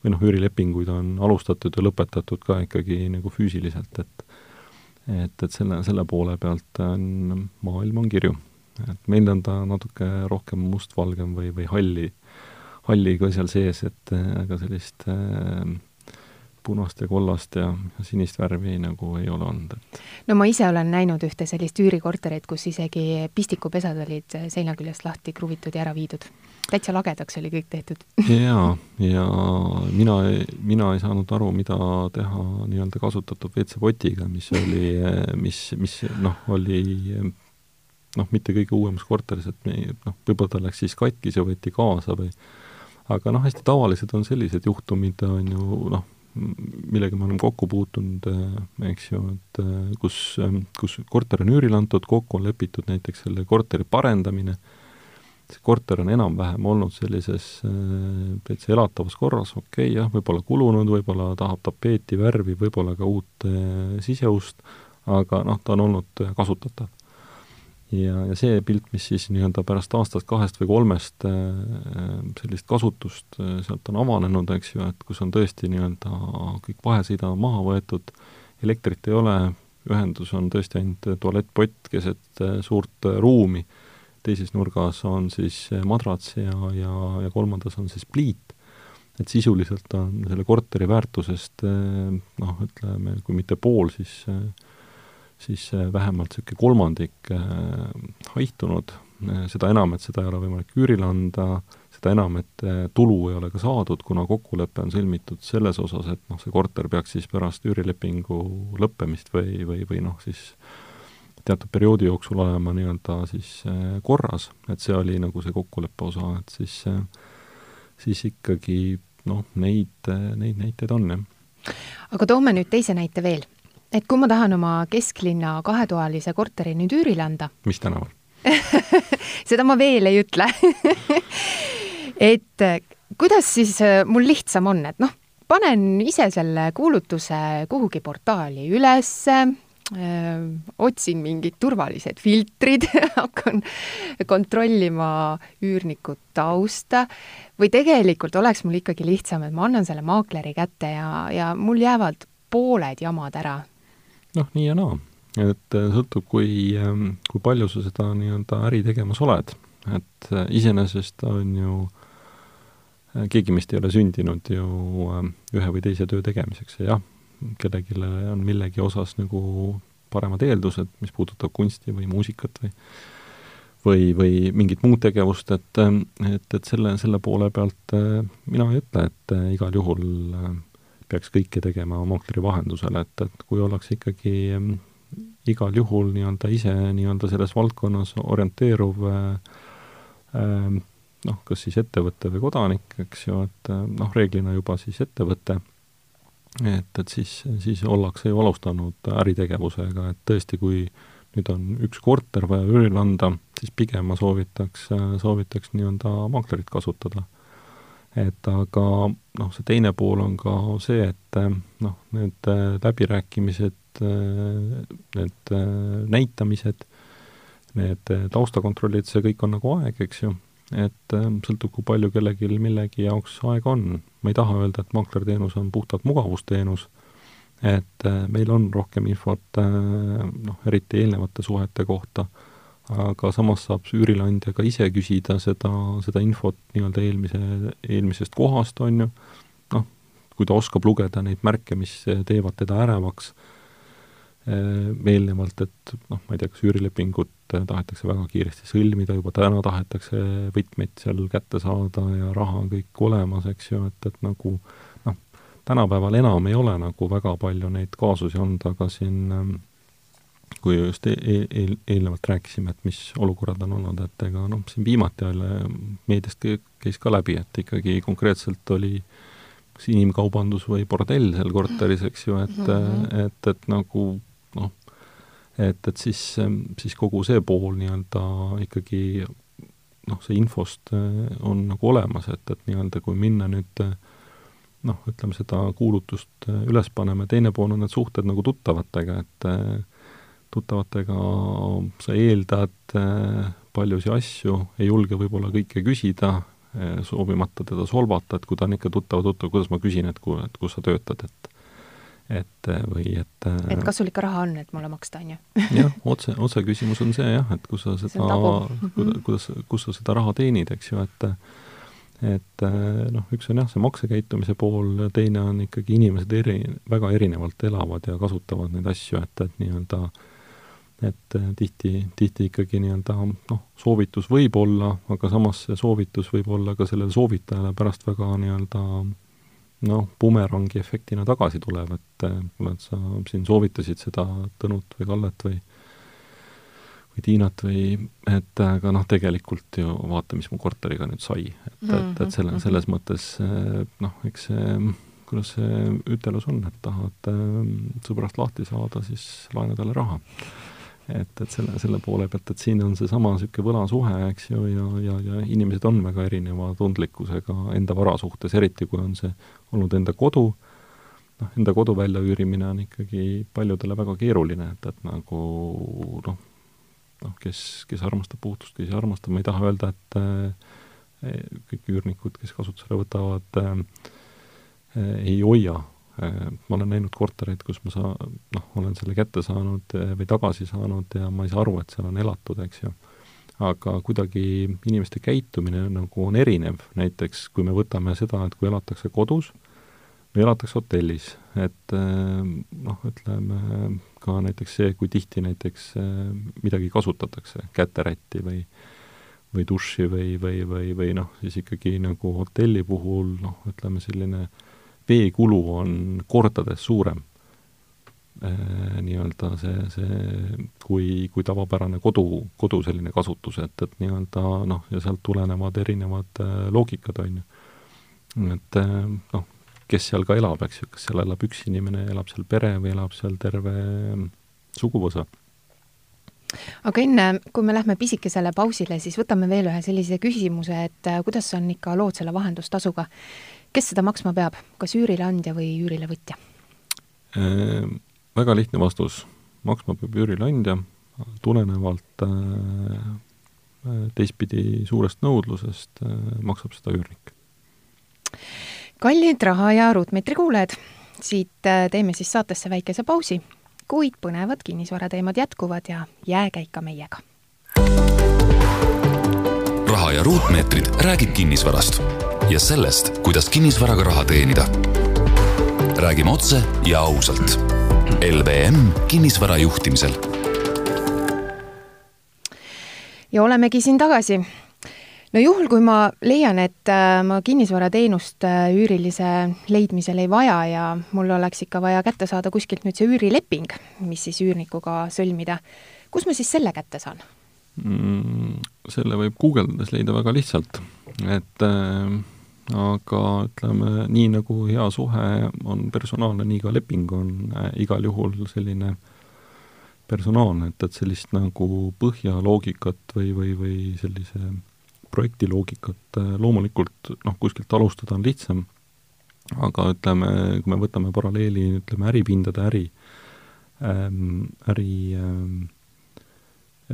või noh, üürilepinguid on alustatud ja lõpetatud ka ikkagi nagu füüsiliselt, et et, et selle, selle poole pealt on, maailm on kirju. et meil on ta natuke rohkem mustvalgem või, või halli, halli ka seal sees, et aga sellist äh, punast ja kollast ja sinist värvi nagu ei ole olnud, et no ma ise olen näinud ühte sellist üürikorterit, kus isegi pistikupesad olid seina küljest lahti kruvitud ja ära viidud täitsa lagedaks oli kõik tehtud. *laughs* jaa, ja mina, mina ei saanud aru, mida teha nii-öelda kasutatud WC-potiga, mis oli, mis, mis noh, oli noh, mitte kõige uuemas korteris, et me noh, võib-olla ta läks siis katkis ja võeti kaasa või aga noh, hästi tavalised on sellised juhtumid, on ju noh, millega me oleme kokku puutunud, eks ju, et kus, kus korter on üürile antud, kokku on lepitud näiteks selle korteri parendamine see korter on enam-vähem olnud sellises äh, täitsa elatavas korras, okei okay, jah, võib-olla kulunud, võib-olla tahab tapeeti, värvi, võib-olla ka uut äh, siseust, aga noh, ta on olnud äh, kasutatav. Ja, ja see pilt, mis siis nii-öelda pärast aastast-kahest või kolmest sellist kasutust sealt on avanenud, eks ju, et kus on tõesti nii-öelda kõik vahesõida maha võetud, elektrit ei ole, ühendus on tõesti ainult tualettpott keset suurt ruumi teises nurgas on siis madrats ja, ja, ja kolmandas on siis pliit, et sisuliselt on selle korteri väärtusest noh, ütleme, kui mitte pool, siis siis vähemalt niisugune kolmandik haihtunud, seda enam, et seda ei ole võimalik üürile anda, seda enam, et tulu ei ole ka saadud, kuna kokkulepe on sõlmitud selles osas, et noh, see korter peaks siis pärast üürilepingu lõppemist või, või, või noh, siis teatud perioodi jooksul olema nii-öelda siis äh, korras, et see oli nagu see kokkuleppe osa, et siis, äh, siis ikkagi noh, neid, äh, neid näiteid on, jah. aga toome nüüd teise näite veel. Et kui ma tahan oma kesklinna kahetoalise korteri nüüd üürile anda *laughs* mis tänaval? Seda ma veel ei ütle. *laughs* Et kuidas siis mul lihtsam on, et noh, panen ise selle kuulutuse kuhugi portaali ülesse, otsin mingid turvalised filtrid *laughs* hakkan kontrollima üürniku tausta või tegelikult oleks mul ikkagi lihtsam, et ma annan selle maakleri kätte ja, ja mul jäävad pooled jamad ära? Noh, nii ja naa. et äh, sõltub, kui, ähm, kui palju sa seda nii-öelda äri tegemas oled. et äh, iseenesest on ju äh, keegi meist ei ole sündinud ju ähm, ühe või teise töö tegemiseks ja jah, kellelegi on millegi osas nagu paremad eeldused, mis puudutab kunsti või muusikat või või, või mingit muud tegevust, et, et, et selle, selle poole pealt mina ei ütle, et igal juhul peaks kõike tegema maakleri vahendusel, et, et kui ollakse ikkagi igal juhul nii-öelda ise nii-öelda selles valdkonnas orienteeruv noh, kas siis ettevõte või kodanik, eks ju, et noh, reeglina juba siis ettevõte et, et siis, siis ollakse ju alustanud äritegevusega, et tõesti, kui nüüd on üks korter vaja üürile anda, siis pigem ma soovitaks, soovitaks nii-öelda maaklerit kasutada. Et aga noh, see teine pool on ka see, et noh, need läbirääkimised, need näitamised, need taustakontrollid, see kõik on nagu aeg, eks ju. Et sõltub, kui palju kellelgi millegi jaoks aega on. ma ei taha öelda, et maaklerteenus on puhtalt mugavusteenus, et meil on rohkem infot noh, eriti eelnevate suhete kohta, aga samas saab üürileandja ka ise küsida seda, seda infot nii-öelda eelmise, eelmisest kohast, on ju, noh, kui ta oskab lugeda neid märke, mis teevad teda ärevaks eelnevalt, et noh, ma ei tea, kas üürilepingut tahetakse väga kiiresti sõlmida, juba täna tahetakse võtmeid seal kätte saada ja raha on kõik olemas, eks ju, et, et nagu noh, tänapäeval enam ei ole nagu väga palju neid kaasusi olnud, aga siin kui just e e eel, eelnevalt rääkisime, et mis olukorrad on olnud, et ega noh, siin viimati jälle meediast käis ka läbi, et ikkagi konkreetselt oli kas inimkaubandus või bordell seal korteris, eks ju, et mm, -hmm. et, et nagu noh, et, et siis, siis kogu see pool nii-öelda ikkagi noh, see infost eh, on nagu olemas, et, et nii-öelda kui minna nüüd eh, noh, ütleme seda kuulutust eh, üles paneme, teine pool on need suhted nagu tuttavatega, et tuttavatega sa eeldad paljusid asju, ei julge võib-olla kõike küsida, soovimata teda solvata, et kui ta on ikka tuttav tuttav, kuidas ma küsin, et ku-, et kus sa töötad, et et või et et kas sul ikka raha on, et mulle maksta, on ju? *laughs* jah, otse, otse küsimus on see jah, et kus sa seda, mhm. *laughs* kuidas, kus sa seda raha teenid, eks ju, et et noh, üks on jah, see maksekäitumise pool, teine on ikkagi inimesed eri, väga erinevalt elavad ja kasutavad neid asju, et, et nii-öelda et tihti, tihti ikkagi nii-öelda noh, soovitus võib olla, aga samas see soovitus võib olla ka sellele soovitajale pärast väga nii-öelda noh, bumerangi efektina tagasi tuleb, et kuule, et sa siin soovitasid seda Tõnut või Kallet või või Tiinat või et aga noh, tegelikult ju vaata, mis mu korteriga nüüd sai. et, et, et selle, mhm. selles mõttes noh, eks see, kuidas see ütelus on, et tahad sõbrast lahti saada, siis laena talle raha et, et selle, selle poole pealt, et siin on seesama niisugune võlasuhe, eks ju, ja, ja, ja inimesed on väga erineva tundlikkusega enda vara suhtes, eriti kui on see olnud enda kodu, noh, enda kodu väljaüürimine on ikkagi paljudele väga keeruline, et, et nagu noh, noh, kes, kes armastab puhtust, kes ei armasta, ma ei taha öelda, et eh, kõik üürnikud, kes kasutusele võtavad eh,, ei hoia Äh, ma olen näinud kortereid, kus ma saa-, noh, olen selle kätte saanud äh, või tagasi saanud ja ma ei saa aru, et seal on elatud, eks ju. aga kuidagi inimeste käitumine nagu on erinev, näiteks kui me võtame seda, et kui elatakse kodus või elatakse hotellis, et äh, noh, ütleme ka näiteks see, kui tihti näiteks midagi kasutatakse, käterätti või või duši või, või, või, või noh, siis ikkagi nagu hotelli puhul noh, ütleme selline äh, veekulu on kordades suurem. Äh, nii-öelda see, see, kui, kui tavapärane kodu, kodu selline kasutus, et, et nii-öelda noh, ja sealt tulenevad erinevad äh, loogikad, on ju. et äh, noh, kes seal ka elab, eks ju, kas seal elab üks inimene, elab seal pere või elab seal terve suguvõsa. Aga enne, kui me lähme pisikesele pausile, siis võtame veel ühe sellise küsimuse, et kuidas on ikka lood selle vahendustasuga kes seda maksma peab, kas üürileandja või üürilevõtja äh,? Väga lihtne vastus, maksma peab üürileandja, tulenevalt äh, teistpidi suurest nõudlusest äh, maksab seda üürnik. kallid Raha ja Ruutmeetri kuulajad, siit äh, teeme siis saatesse väikese pausi, kuid põnevad kinnisvarateemad jätkuvad ja jääge ikka meiega. raha ja Ruutmeetrid räägib kinnisvarast ja sellest, kuidas kinnisvaraga raha teenida. räägime otse ja ausalt. LVM kinnisvara juhtimisel. ja olemegi siin tagasi no juhul, kui ma leian, et äh, ma kinnisvarateenust äh, üürilise leidmisel ei vaja ja mul oleks ikka vaja kätte saada kuskilt nüüd see üürileping, mis siis üürnikuga sõlmida, kus ma siis selle kätte saan mm,? Selle võib guugeldades leida väga lihtsalt, et äh, aga ütleme, nii nagu hea suhe on personaalne, nii ka leping on äh, igal juhul selline personaalne, et, et sellist nagu põhjaloogikat või, või, või sellise projektiloogikat äh, loomulikult noh, kuskilt alustada on lihtsam, aga ütleme, kui me võtame paralleeli, ütleme äripindade äri äri ähm,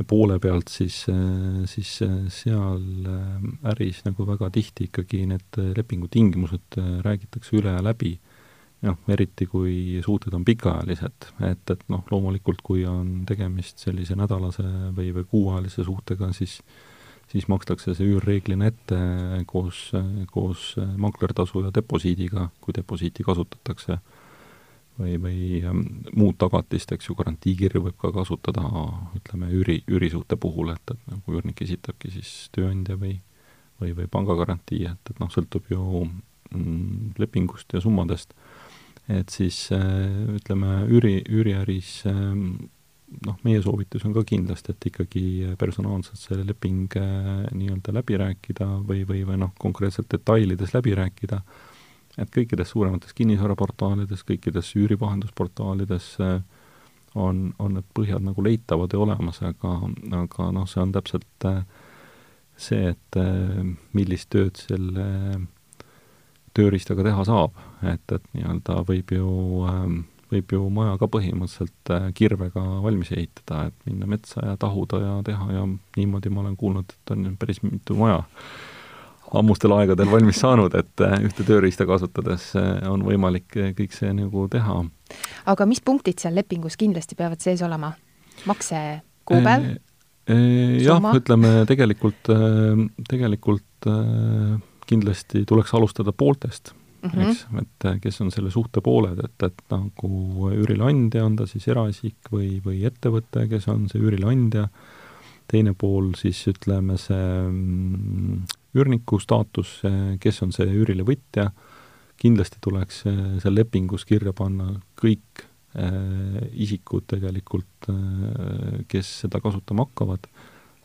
poole pealt, siis, siis seal äris nagu väga tihti ikkagi need lepingutingimused räägitakse üle ja läbi. Noh, eriti kui suhted on pikaajalised, et, et noh, loomulikult kui on tegemist sellise nädalase või, või kuuajalise suhtega, siis siis makstakse see üür reeglina ette koos, koos manklertasu ja deposiidiga, kui deposiiti kasutatakse, või, või ähm, muud tagatist, eks ju, garantiikirju võib ka kasutada ütleme, üüri, üürisuhte puhul, et, et nagu üürnik esitabki siis tööandja või või, või pangagarantii, et, et noh, sõltub ju mm, lepingust ja summadest. Et siis äh, ütleme, üüri, üüriäris ähm, noh, meie soovitus on ka kindlasti, et ikkagi personaalselt see leping äh, nii-öelda läbi rääkida või, või, või noh, konkreetselt detailides läbi rääkida, et kõikides suuremates kinnisvaraportaalides, kõikides üürivahendusportaalides äh, on, on need põhjad nagu leitavad ja olemas, aga, aga noh, see on täpselt see, et millist tööd selle tööriistaga teha saab, et, et nii-öelda võib ju, ähm, võib ju maja ka põhimõtteliselt äh, kirvega valmis ehitada, et minna metsa ja tahuda ja teha ja niimoodi ma olen kuulnud, et on päris mitu maja ammustel aegadel valmis saanud, et äh, ühte tööriista kasutades äh, on võimalik kõik see nagu teha. aga mis punktid seal lepingus kindlasti peavad sees olema? maksekuupäev? jah, ütleme tegelikult, tegelikult kindlasti tuleks alustada pooltest mm, -hmm. eks, et äh, kes on selle suhte pooled, et, et nagu üürileandja, on ta siis eraisik või, või ettevõte, kes on see üürileandja, teine pool siis ütleme see mm, üürniku staatus, kes on see üürile võtja, kindlasti tuleks äh, seal lepingus kirja panna kõik äh, isikud tegelikult äh,, kes seda kasutama hakkavad,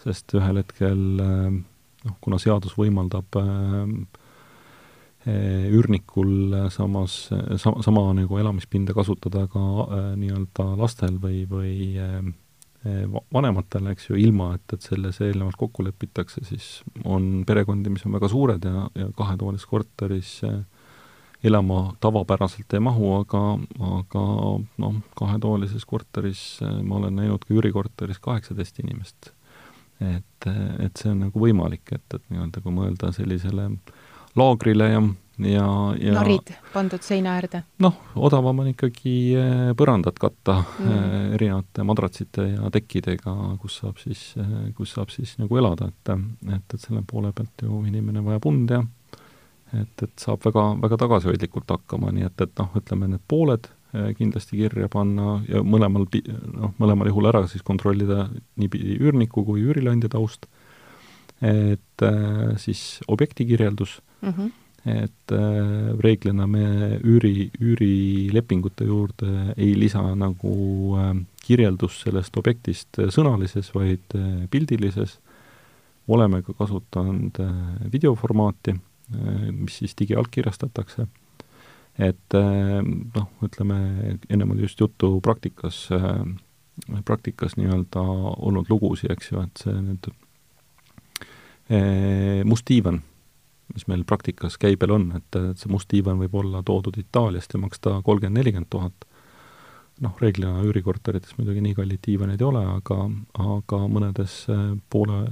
sest ühel hetkel noh, kuna seadus võimaldab üürnikul samas, sama, sama nagu elamispinda kasutada ka nii-öelda lastel või, või vanematel, eks ju, ilma et, et selles eelnevalt kokku lepitakse, siis on perekondi, mis on väga suured ja, ja kahetoalises korteris elama tavapäraselt ei mahu, aga, aga noh, kahetoalises korteris ma olen näinud ka üürikorteris kaheksateist inimest. Et, et see on nagu võimalik, et, et nii-öelda kui mõelda sellisele laagrile ja, ja, ja narid pandud seina äärde? noh, odavam on ikkagi eh, põrandat katta mm. Eh, erinevate madratsite ja tekkidega, kus saab siis, eh, kus saab siis nagu elada, et et, et selle poole pealt ju inimene vajab und ja et, et saab väga, väga tagasihoidlikult hakkama, nii et, et noh, ütleme need pooled kindlasti kirja panna ja mõlemal, noh, mõlemal juhul ära siis kontrollida niipidi üürniku kui üürileandja taust, et siis objekti kirjeldus mm, -hmm. et äh, reeglina me üüri, üürilepingute juurde ei lisa nagu äh, kirjeldus sellest objektist sõnalises, vaid äh, pildilises, oleme ka kasutanud äh, videoformaati äh,, mis siis digiallkirjastatakse. Et äh, noh, ütleme, ennem oli just juttu praktikas, äh, praktikas nii-öelda olnud lugusid, eks ju, et see nüüd äh, must diivan, mis meil praktikas käibel on, et, et see must diivan võib olla toodud Itaaliast ja maksta kolmkümmend, nelikümmend tuhat, noh, reeglina üürikorterites muidugi nii kalleid diivaneid ei ole, aga, aga mõnedes poole,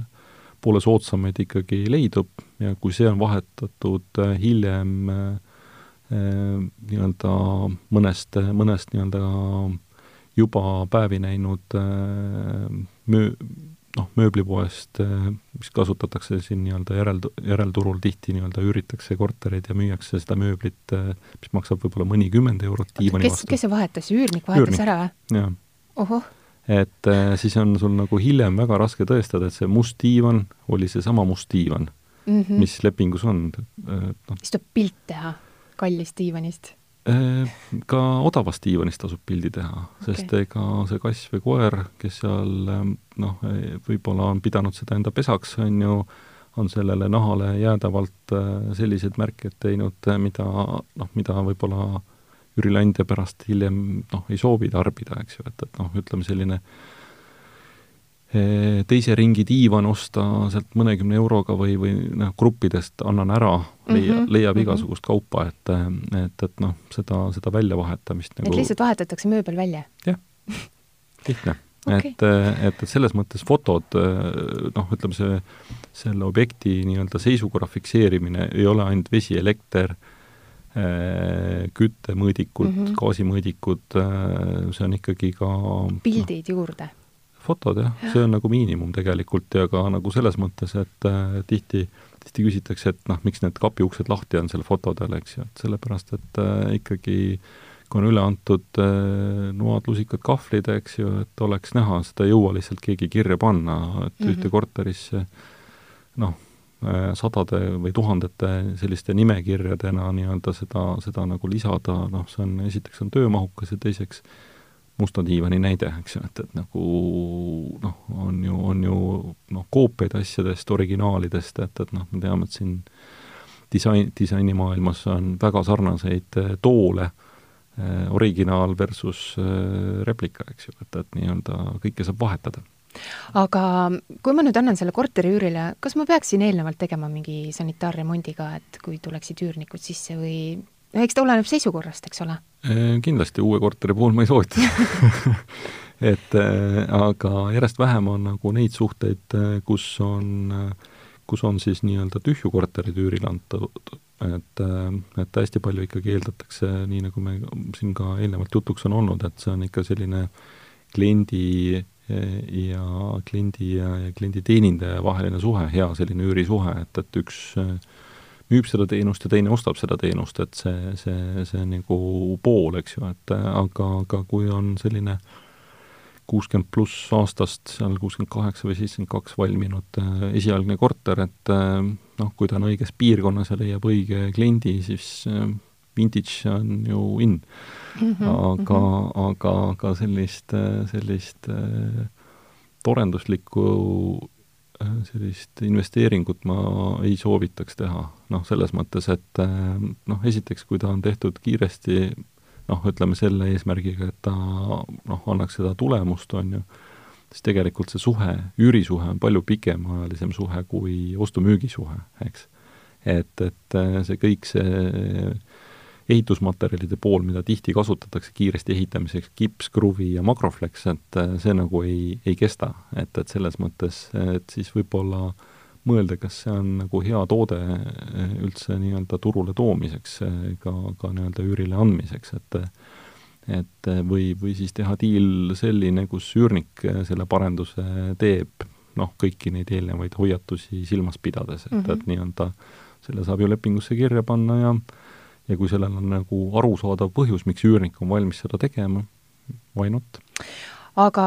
poole soodsamaid ikkagi leidub ja kui see on vahetatud hiljem äh, Äh, nii-öelda mõnest, mõnest nii-öelda juba päevi näinud möö-, noh, mööblipoest, äh, mis kasutatakse siin nii-öelda järel, järelturul tihti nii-öelda üüritakse kortereid ja müüakse seda mööblit, mis maksab võib-olla mõnikümmend eurot diivani vastu. kes see vahetas, üürnik vahetas üürnik. ära või? ohoh et äh, siis on sul nagu hiljem väga raske tõestada, et see must diivan oli seesama must diivan mm, -hmm. mis lepingus on. No. siis tuleb pilt teha kallist diivanist? Äh, ka odavast diivanist tasub pildi teha okay., sest ega see kass või koer, kes seal ähm, noh, võib-olla on pidanud seda enda pesaks, on ju, on sellele nahale jäädavalt äh, selliseid märkeid teinud, mida noh, mida võib-olla üürileandja pärast hiljem noh, ei soovi tarbida, eks ju, et, et noh, ütleme selline äh, teise ringi diivan osta sealt mõnekümne euroga või, või noh, gruppidest annan ära, leia mm, -hmm, leiab mm -hmm. igasugust kaupa, et, et, et noh, seda, seda väljavahetamist nagu et lihtsalt vahetatakse mööbel välja? jah, lihtne *laughs* okay.. et, et, et selles mõttes fotod, noh, ütleme see, selle objekti nii-öelda seisukorra fikseerimine ei ole ainult vesi, elekter, küttemõõdikud mm, -hmm. gaasimõõdikud, see on ikkagi ka pildid no, juurde? Fotod jah ja., see on nagu miinimum tegelikult ja ka nagu selles mõttes, et äh, tihti, tihti küsitakse, et noh, miks need kapiuksed lahti on seal fotodel, eks ju, et sellepärast, et äh, ikkagi kui on üle antud äh, noad, lusikad, kahvlid, eks ju, et oleks näha, seda ei jõua lihtsalt keegi kirja panna, et mm -hmm. ühte korterisse noh, äh, sadade või tuhandete selliste nimekirjadena nii-öelda seda, seda nagu lisada, noh, see on, esiteks on töömahukas ja teiseks musta diivani näide, eks ju, et, et nagu noh, on ju, on ju noh, koopiaid asjadest, originaalidest, et, et noh, me teame, et siin disain, disainimaailmas on väga sarnaseid äh, toole Äh, originaal versus äh, replika, eks ju, et, et nii-öelda kõike saab vahetada. aga kui ma nüüd annan selle korteri üürile, kas ma peaksin eelnevalt tegema mingi sanitaarremondi ka, et kui tuleksid üürnikud sisse või no eks ta oleneb seisukorrast, eks ole? Äh, kindlasti uue korteri puhul ma ei soovita *laughs* et aga järjest vähem on nagu neid suhteid, kus on, kus on siis nii-öelda tühju korterid üürile antud. Et, et hästi palju ikkagi eeldatakse, nii nagu me siin ka eelnevalt jutuks on olnud, et see on ikka selline kliendi ja kliendi ja, ja klienditeenindaja vaheline suhe, hea selline üürisuhe, et, et üks müüb seda teenust ja teine ostab seda teenust, et see, see, see nagu pool, eks ju, et aga, aga kui on selline kuuskümmend pluss aastast, seal kuuskümmend kaheksa või seitsekümmend kaks valminud esialgne korter, et noh, kui ta on õiges piirkonnas ja leiab õige kliendi, siis äh, vintage on ju in mm. -hmm, aga mm, -hmm. aga, aga sellist, äh, sellist äh, torenduslikku sellist investeeringut ma ei soovitaks teha, noh, selles mõttes, et noh, esiteks, kui ta on tehtud kiiresti, noh, ütleme selle eesmärgiga, et ta noh, annaks seda tulemust, on ju, siis tegelikult see suhe, üürisuhe on palju pikemaajalisem suhe kui ostu-müügisuhe, eks. et, et äh, see kõik see ehitusmaterjalide pool, mida tihti kasutatakse kiiresti ehitamiseks, kips, kruvi ja makroflex, et äh, see nagu ei, ei kesta, et, et selles mõttes, et siis võib-olla mõelda, kas see on nagu hea toode äh, üldse nii-öelda turule toomiseks, ka, ka nii-öelda üürile andmiseks, et et või, või siis teha diil selline, kus üürnik selle parenduse teeb, noh, kõiki neid eelnevaid hoiatusi silmas pidades, et mm, -hmm. et mhm. nii-öelda selle saab ju lepingusse kirja panna ja ja kui sellel on nagu arusaadav põhjus, miks üürnik on valmis seda tegema, why not? aga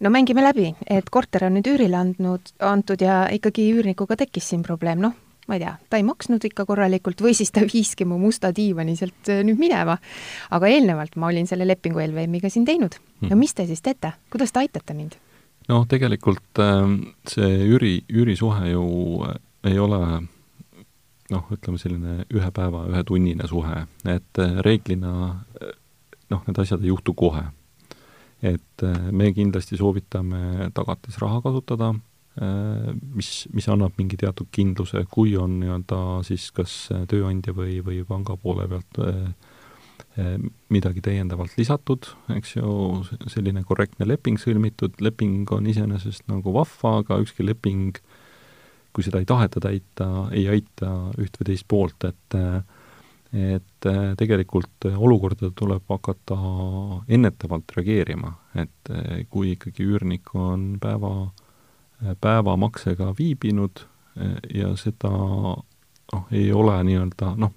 no mängime läbi, et korter on nüüd üürile andnud, antud ja ikkagi üürnikuga tekkis siin probleem, noh, ma ei tea, ta ei maksnud ikka korralikult või siis ta *laughs* viiski mu musta diivani sealt äh, nüüd minema. aga eelnevalt ma olin selle lepingu LVM-iga siin teinud. no hmm. mis te siis teete, kuidas te aitate mind? noh, tegelikult ähm, see üüri, üürisuhe ju äh, ei ole noh, ütleme selline ühe päeva, ühetunnine suhe, et äh, reeglina noh, need asjad ei juhtu kohe. et me kindlasti soovitame tagatisraha kasutada Äh, mis, mis annab mingi teatud kindluse, kui on nii-öelda siis kas tööandja või, või panga poole pealt äh, äh, midagi täiendavalt lisatud, eks ju, selline korrektne leping sõlmitud, leping on iseenesest nagu vahva, aga ükski leping, kui seda ei taheta täita, ei aita üht või teist poolt, et et tegelikult olukorda tuleb hakata ennetavalt reageerima, et kui ikkagi üürnik on päeva päevamaksega viibinud ja seda noh, ei ole nii-öelda noh,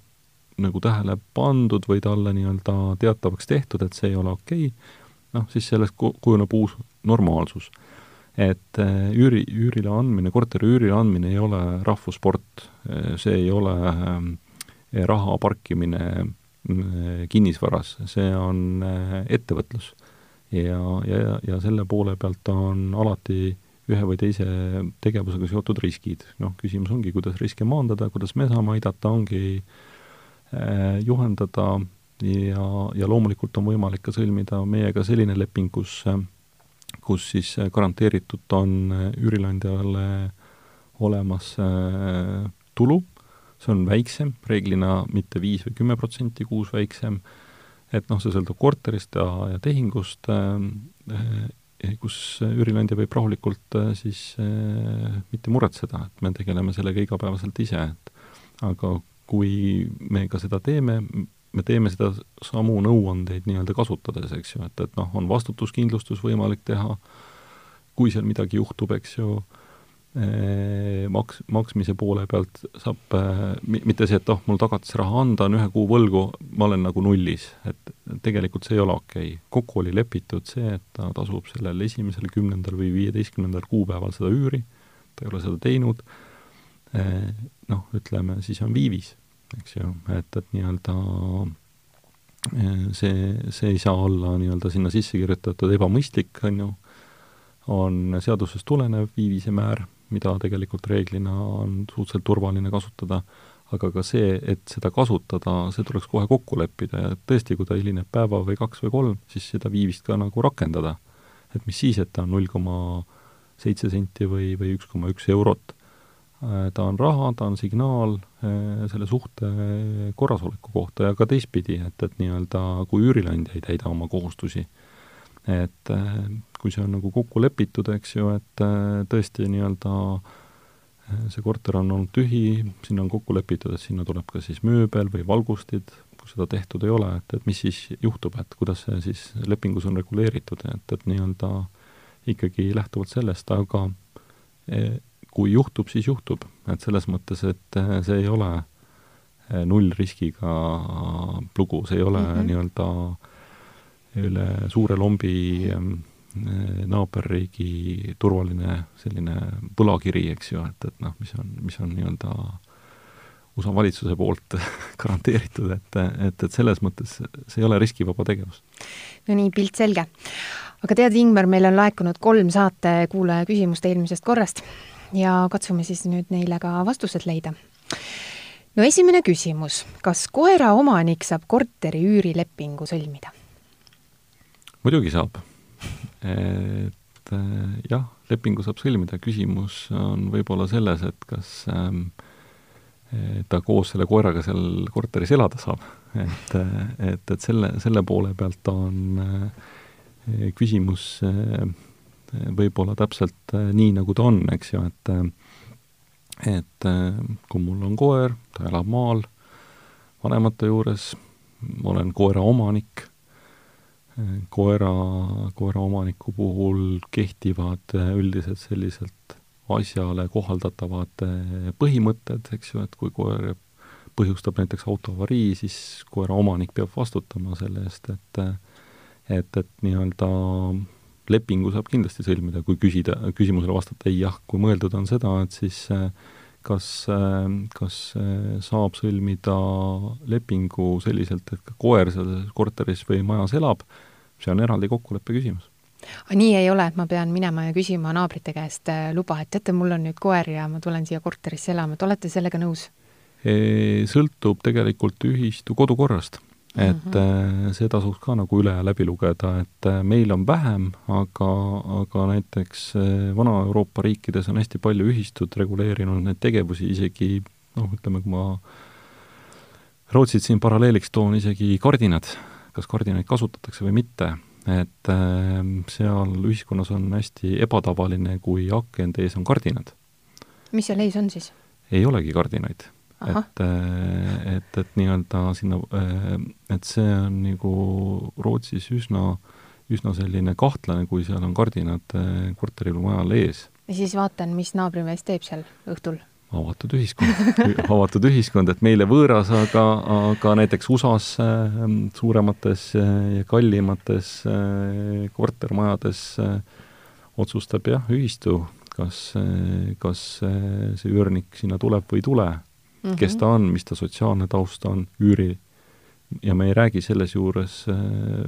nagu tähele pandud või talle nii-öelda teatavaks tehtud, et see ei ole okei okay,, noh, siis sellest kujuneb uus normaalsus. Et eh, üüri, üürile andmine, korteri üürile andmine ei ole rahvussport, eh, see ei ole raha parkimine kinnisvaras, see on ettevõtlus. ja, ja, ja selle poole pealt on alati ühe või teise tegevusega seotud riskid. noh, küsimus ongi, kuidas riske maandada, kuidas me saame aidata, ongi äh, juhendada ja, ja loomulikult on võimalik ka sõlmida meiega selline leping, kus, kus siis garanteeritult on üürileandjale olemas äh, tulu, see on väiksem, reeglina mitte viis või kümme protsenti kuus väiksem, et noh, see sõltub korterist ja, ja tehingust äh,, kus üürileandja võib rahulikult äh, siis äh, mitte muretseda, et me tegeleme sellega igapäevaselt ise, et aga kui me ka seda teeme, me teeme seda samu nõuandeid nii-öelda kasutades, eks ju, et, et noh, on vastutuskindlustus võimalik teha, kui seal midagi juhtub, eks ju, eh, maks-, maksmise poole pealt saab äh,, mitte see, et oh, mul tagatisraha anda, on ühe kuu võlgu, ma olen nagu nullis, et tegelikult see ei ole okei. Okay.. kokku oli lepitud see, et ta tasub sellel esimesel, kümnendal või viieteistkümnendal kuupäeval seda üüri, ta ei ole seda teinud eh,, noh, ütleme, siis on viivis eks ju, et, et nii-öelda eh, see, see ei saa olla nii-öelda sinna sisse kirjutatud ebamõistlik, on ju, on seadusest tulenev viivise määr, mida tegelikult reeglina on suhteliselt turvaline kasutada, aga ka see, et seda kasutada, see tuleks kohe kokku leppida ja tõesti, kui ta hilineb päeva või kaks või kolm, siis seda viivist ka nagu rakendada. et mis siis, et ta on null koma seitse senti või, või üks koma üks eurot ta on raha, ta on signaal äh, selle suhte korrasoleku kohta ja ka teistpidi, et, et nii-öelda kui üürileandja ei täida oma kohustusi, et äh, kui see on nagu kokku lepitud, eks ju, et tõesti nii-öelda see korter on olnud tühi, sinna on kokku lepitud, et sinna tuleb ka siis mööbel või valgustid, kui seda tehtud ei ole, et, et mis siis juhtub, et kuidas see siis lepingus on reguleeritud, et, et nii-öelda ikkagi lähtuvalt sellest, aga kui juhtub, siis juhtub, et selles mõttes, et eh, see ei ole eh, nullriskiga lugu, see ei ole mm -hmm. nii-öelda üle suure lombi eh, naaberriigi turvaline selline võlakiri, eks ju, et, et noh, mis on, mis on nii-öelda USA valitsuse poolt *laughs* garanteeritud, et, et, et selles mõttes see ei ole riskivaba tegevus. no nii, pilt selge. aga tead, Ingmar, meil on laekunud kolm saatekuulaja küsimust eelmisest korrast ja katsume siis nüüd neile ka vastused leida. no esimene küsimus, kas koera omanik saab korteri üürilepingu sõlmida? muidugi saab. et äh, jah, lepingu saab sõlmida, küsimus on võib-olla selles, et kas ähm, ta koos selle koeraga seal korteris elada saab. et, et, et selle, selle poole pealt on äh, küsimus äh, võib-olla täpselt äh, nii, nagu ta on, eks ju, et äh, et äh, kui mul on koer, ta elab maal vanemate juures, ma olen koera omanik, koera, koera omaniku puhul kehtivad üldiselt selliselt asjale kohaldatavad põhimõtted, eks ju, et kui koer põhjustab näiteks autoavarii, siis koera omanik peab vastutama selle eest, et et, et nii-öelda lepingu saab kindlasti sõlmida, kui küsida, küsimusele vastata ei jah, kui mõeldud on seda, et siis äh, kas, äh, kas äh, saab sõlmida lepingu selliselt, et ka koer selles korteris või majas elab, see on eraldi kokkuleppe küsimus. Aga nii ei ole, et ma pean minema ja küsima naabrite käest luba, et teate, mul on nüüd koer ja ma tulen siia korterisse elama, et olete sellega nõus? Sõltub tegelikult ühistu kodukorrast et mm -hmm. see tasuks ka nagu üle läbi lugeda, et äh, meil on vähem, aga, aga näiteks äh, Vana-Euroopa riikides on hästi palju ühistud reguleerinud neid tegevusi, isegi noh, ütleme, kui ma Rootsit siin paralleeliks toon, isegi kardinad, kas kardinaid kasutatakse või mitte, et seal ühiskonnas on hästi ebatavaline, kui akende ees on kardinad. mis seal ees on siis? ei olegi kardinaid et, äh, et, et nii-öelda sinna, äh, et see on nagu Rootsis üsna, üsna selline kahtlane, kui seal on kardinad äh, korteril või majal ees. ja siis vaatan, mis naabrimees teeb seal õhtul. Avatud ühiskond. *laughs* Avatud ühiskond, et meile võõras, aga, aga näiteks USA-s suuremates ja kallimates kortermajades otsustab jah, ühistu, kas, kas see üürnik sinna tuleb või ei tule mm, -hmm. kes ta on, mis ta sotsiaalne taust on, üüri, ja me ei räägi selles juures,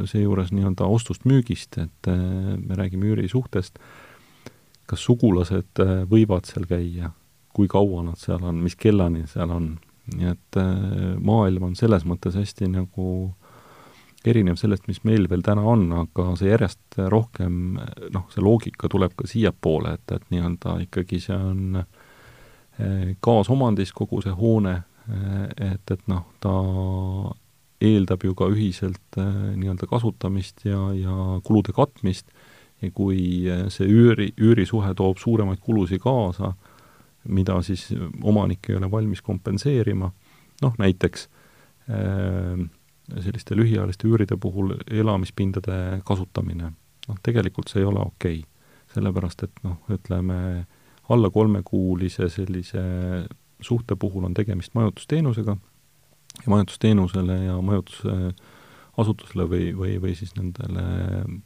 seejuures nii-öelda ostust-müügist, et äh, me räägime üürisuhtest, kas sugulased äh, võivad seal käia, kui kaua nad seal on, mis kellani seal on, nii et äh, maailm on selles mõttes hästi nagu erinev sellest, mis meil veel täna on, aga see järjest rohkem, noh, see loogika tuleb ka siiapoole, et, et nii-öelda ikkagi see on äh, kaasomandis kogu see hoone, et, et noh, ta eeldab ju ka ühiselt äh, nii-öelda kasutamist ja, ja kulude katmist. Ja kui see üüri, üürisuhe toob suuremaid kulusid kaasa, mida siis omanik ei ole valmis kompenseerima, noh, näiteks selliste lühiajaliste üüride puhul elamispindade kasutamine, noh, tegelikult see ei ole okei. Okay sellepärast et noh, ütleme alla kolmekuulise sellise suhte puhul on tegemist majutusteenusega ja majutusteenusele ja majutusasutusele või, või, või siis nendele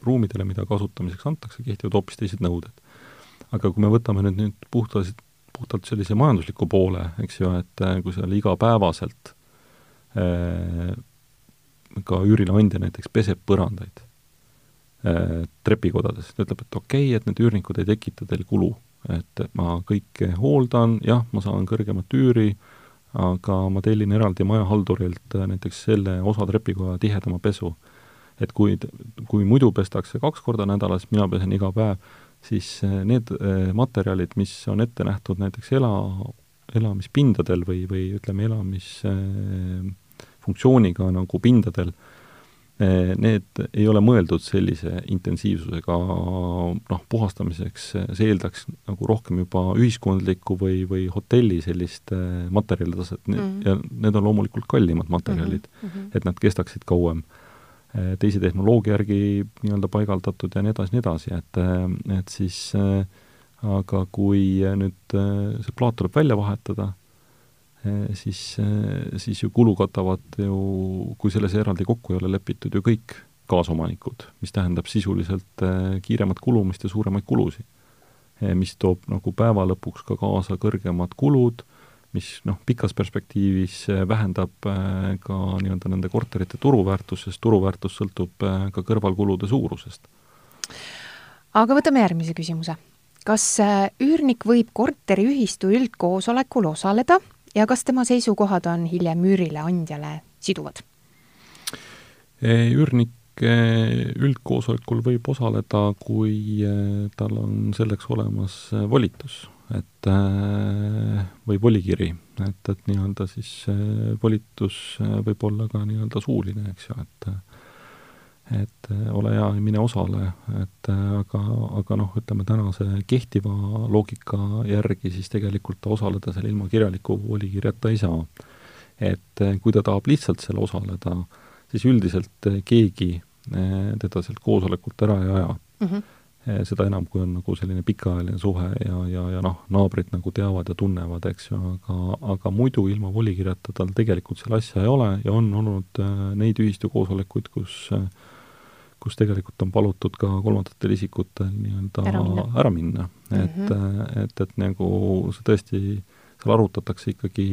ruumidele, mida kasutamiseks antakse, kehtivad hoopis teised nõuded. aga kui me võtame nüüd, nüüd puhtalt, puhtalt sellise majandusliku poole, eks ju, et kui seal igapäevaselt äh, ka üürileandja näiteks peseb põrandaid Äh, trepikodades, ta ütleb, et okei okay,, et need üürnikud ei tekita teil kulu, et ma kõike hooldan, jah, ma saan kõrgemat üüri, aga ma tellin eraldi majahaldurilt äh, näiteks selle osa trepikoja tihedama pesu. et kui, kui muidu pestakse kaks korda nädalas, mina pesen iga päev, siis äh, need materjalid, mis on ette nähtud näiteks ela, elamispindadel või, või ütleme, elamisfunktsiooniga nagu pindadel, Eh, need ei ole mõeldud sellise intensiivsusega noh, puhastamiseks, see eeldaks nagu rohkem juba ühiskondlikku või, või hotelli sellist eh, materjalitaset mm -hmm. ja need on loomulikult kallimad materjalid mm, -hmm. et nad kestaksid kauem. Eh, teise tehnoloogia järgi nii-öelda paigaldatud ja nii edasi, nii edasi, et, et siis aga kui nüüd see plaat tuleb välja vahetada, Eh, siis, siis ju kulu katavad ju, kui selles eraldi kokku ei ole lepitud, ju kõik kaasomanikud, mis tähendab sisuliselt kiiremat kulumist ja suuremaid kulusid. mis toob nagu päeva lõpuks ka kaasa kõrgemad kulud, mis noh, pikas perspektiivis vähendab ka nii-öelda nende korterite turuväärtust, sest turuväärtus sõltub ka kõrvalkulude suurusest. aga võtame järgmise küsimuse. kas üürnik võib korteriühistu üldkoosolekul osaleda ja kas tema seisukohad on hiljem üürile andjale siduvad? üürnik üldkoosolekul võib osaleda, kui e, tal on selleks olemas volitus, et või volikiri, et, et nii-öelda siis volitus võib olla ka nii-öelda suuline, eks ju, et et ole hea ja mine osale, et aga, aga noh, ütleme tänase kehtiva loogika järgi siis tegelikult osaleda seal ilma kirjaliku volikirjata ei saa. et kui ta tahab lihtsalt seal osaleda, siis üldiselt keegi teda sealt koosolekult ära ei aja mm. -hmm seda enam, kui on nagu selline pikaajaline suhe ja, ja, ja noh, naabrid nagu teavad ja tunnevad, eks ju, aga, aga muidu ilma volikirjata tal tegelikult seal asja ei ole ja on olnud äh, neid ühistukoosolekuid, kus äh, kus tegelikult on palutud ka kolmandatel isikutel nii-öelda ära minna, ära minna., et mm, -hmm. et, et nagu see tõesti, seal arutatakse ikkagi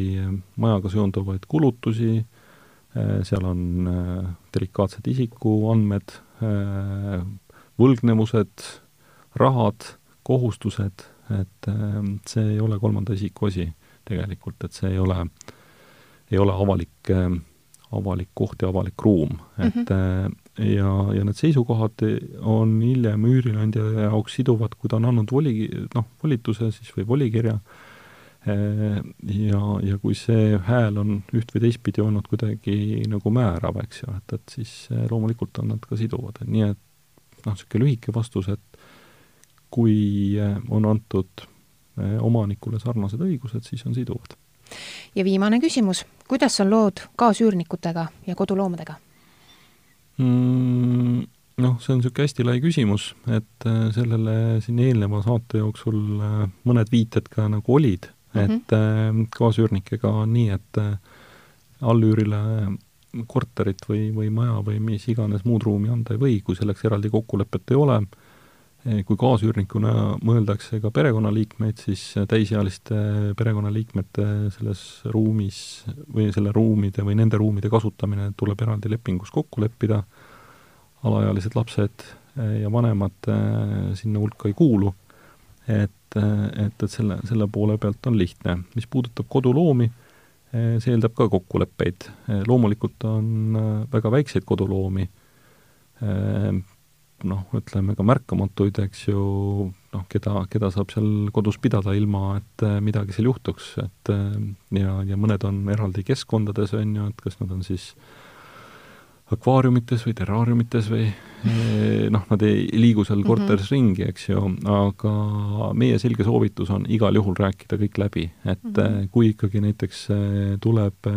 majaga seonduvaid kulutusi, äh, seal on äh, delikaatsed isikuandmed, võlgnevused, rahad, kohustused, et see ei ole kolmanda isiku asi tegelikult, et see ei ole, ei ole avalik, avalik koht ja avalik ruum, et mm -hmm ja, ja need seisukohad on hiljem üürileandja jaoks siduvad, kui ta on andnud voli, noh, volituse siis või volikirja, ja, ja kui see hääl on üht või teistpidi olnud kuidagi nagu määrav, eks ju, et, et siis loomulikult on nad ka siduvad, et nii et noh, niisugune lühike vastus, et kui on antud omanikule sarnased õigused, siis on siduvad. ja viimane küsimus, kuidas on lood kaasüürnikutega ja koduloomadega? Mm,? Noh, see on niisugune hästi lai küsimus, et äh, sellele siin eelneva saate jooksul äh, mõned viited ka nagu olid mm, -hmm. et äh, kaasüürnikega on nii, et allüürile korterit või, või maja või mis iganes muud ruumi anda ei või, kui selleks eraldi kokkulepet ei ole Eh, kui kaasüürnikuna mõeldakse ka perekonnaliikmeid, siis täisealiste perekonnaliikmete selles ruumis või selle ruumide või nende ruumide kasutamine tuleb eraldi lepingus kokku leppida, alaealised lapsed eh, ja vanemad eh, sinna hulka ei kuulu, et, et, et selle, selle poole pealt on lihtne. mis puudutab koduloomi, see eeldab ka kokkuleppeid. loomulikult on väga väikseid koduloomi, noh, ütleme ka märkamatuid, eks ju, noh, keda, keda saab seal kodus pidada, ilma et äh, midagi seal juhtuks, et äh, ja, ja mõned on eraldi keskkondades, on ju, et kas nad on siis akvaariumites või terraariumites või eh, noh, nad ei liigu seal mhm. korteris mm -hmm. ringi, eks ju, aga meie selge soovitus on igal juhul rääkida kõik läbi, et mm -hmm. kui ikkagi näiteks tuleb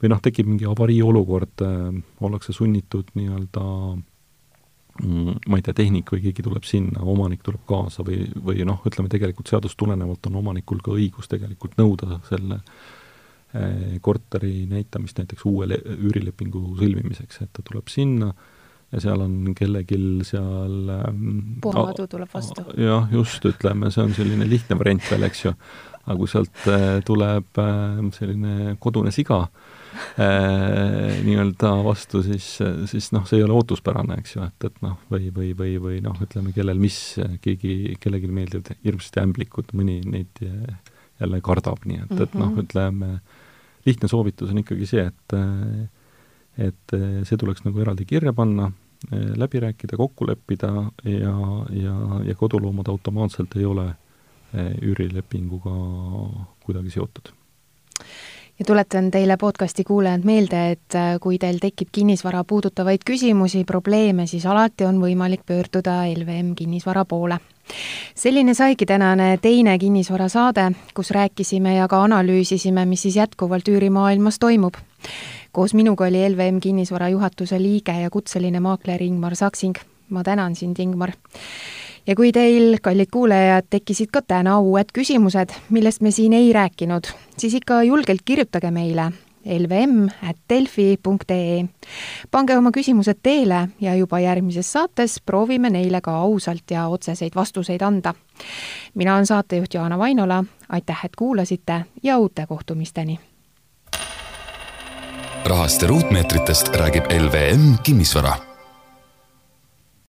või noh, tekib mingi avariiolukord, ollakse sunnitud nii-öelda ma ei tea, tehnik või keegi tuleb sinna, omanik tuleb kaasa või, või noh, ütleme tegelikult seadust tulenevalt on omanikul ka õigus tegelikult nõuda selle Eh, korteri näitamist näiteks uue üürilepingu sõlmimiseks, et ta tuleb sinna ja seal on kellelgi seal mm, puhamadu tuleb vastu. jah, just, ütleme, see on selline lihtne variant veel, eks ju. aga kui sealt eh, tuleb eh, selline kodune siga nii-öelda vastu, siis, siis noh, see ei ole ootuspärane, eks ju, et, et noh, või, või, või, või noh, ütleme, kellel mis, keegi, kellelgi meeldivad hirmsasti ämblikud, mõni neid jälle kardab, nii et, et noh, mhm. ütleme, lihtne soovitus on ikkagi see, et et see tuleks nagu eraldi kirja panna, läbi rääkida, kokku leppida ja, ja, ja koduloomad automaatselt ei ole üürilepinguga kuidagi seotud ja tuletan teile podcasti kuulajad meelde, et kui teil tekib kinnisvara puudutavaid küsimusi, probleeme, siis alati on võimalik pöörduda LVM kinnisvara poole selline saigi tänane teine kinnisvarasaade, kus rääkisime ja ka analüüsisime, mis siis jätkuvalt üürimaailmas toimub. koos minuga oli LVM kinnisvara juhatuse liige ja kutseline maakler Ingmar Saksing. ma tänan sind, Ingmar ja kui teil, kallid kuulajad, tekkisid ka täna uued küsimused, millest me siin ei rääkinud, siis ikka julgelt kirjutage meile lvm.delfi.ee. pange oma küsimused teele ja juba järgmises saates proovime neile ka ausalt ja otseseid vastuseid anda. mina olen saatejuht Jaana Vainola, aitäh, et kuulasite ja uute kohtumisteni! rahast ja ruutmeetritest räägib LVM Kinnisvara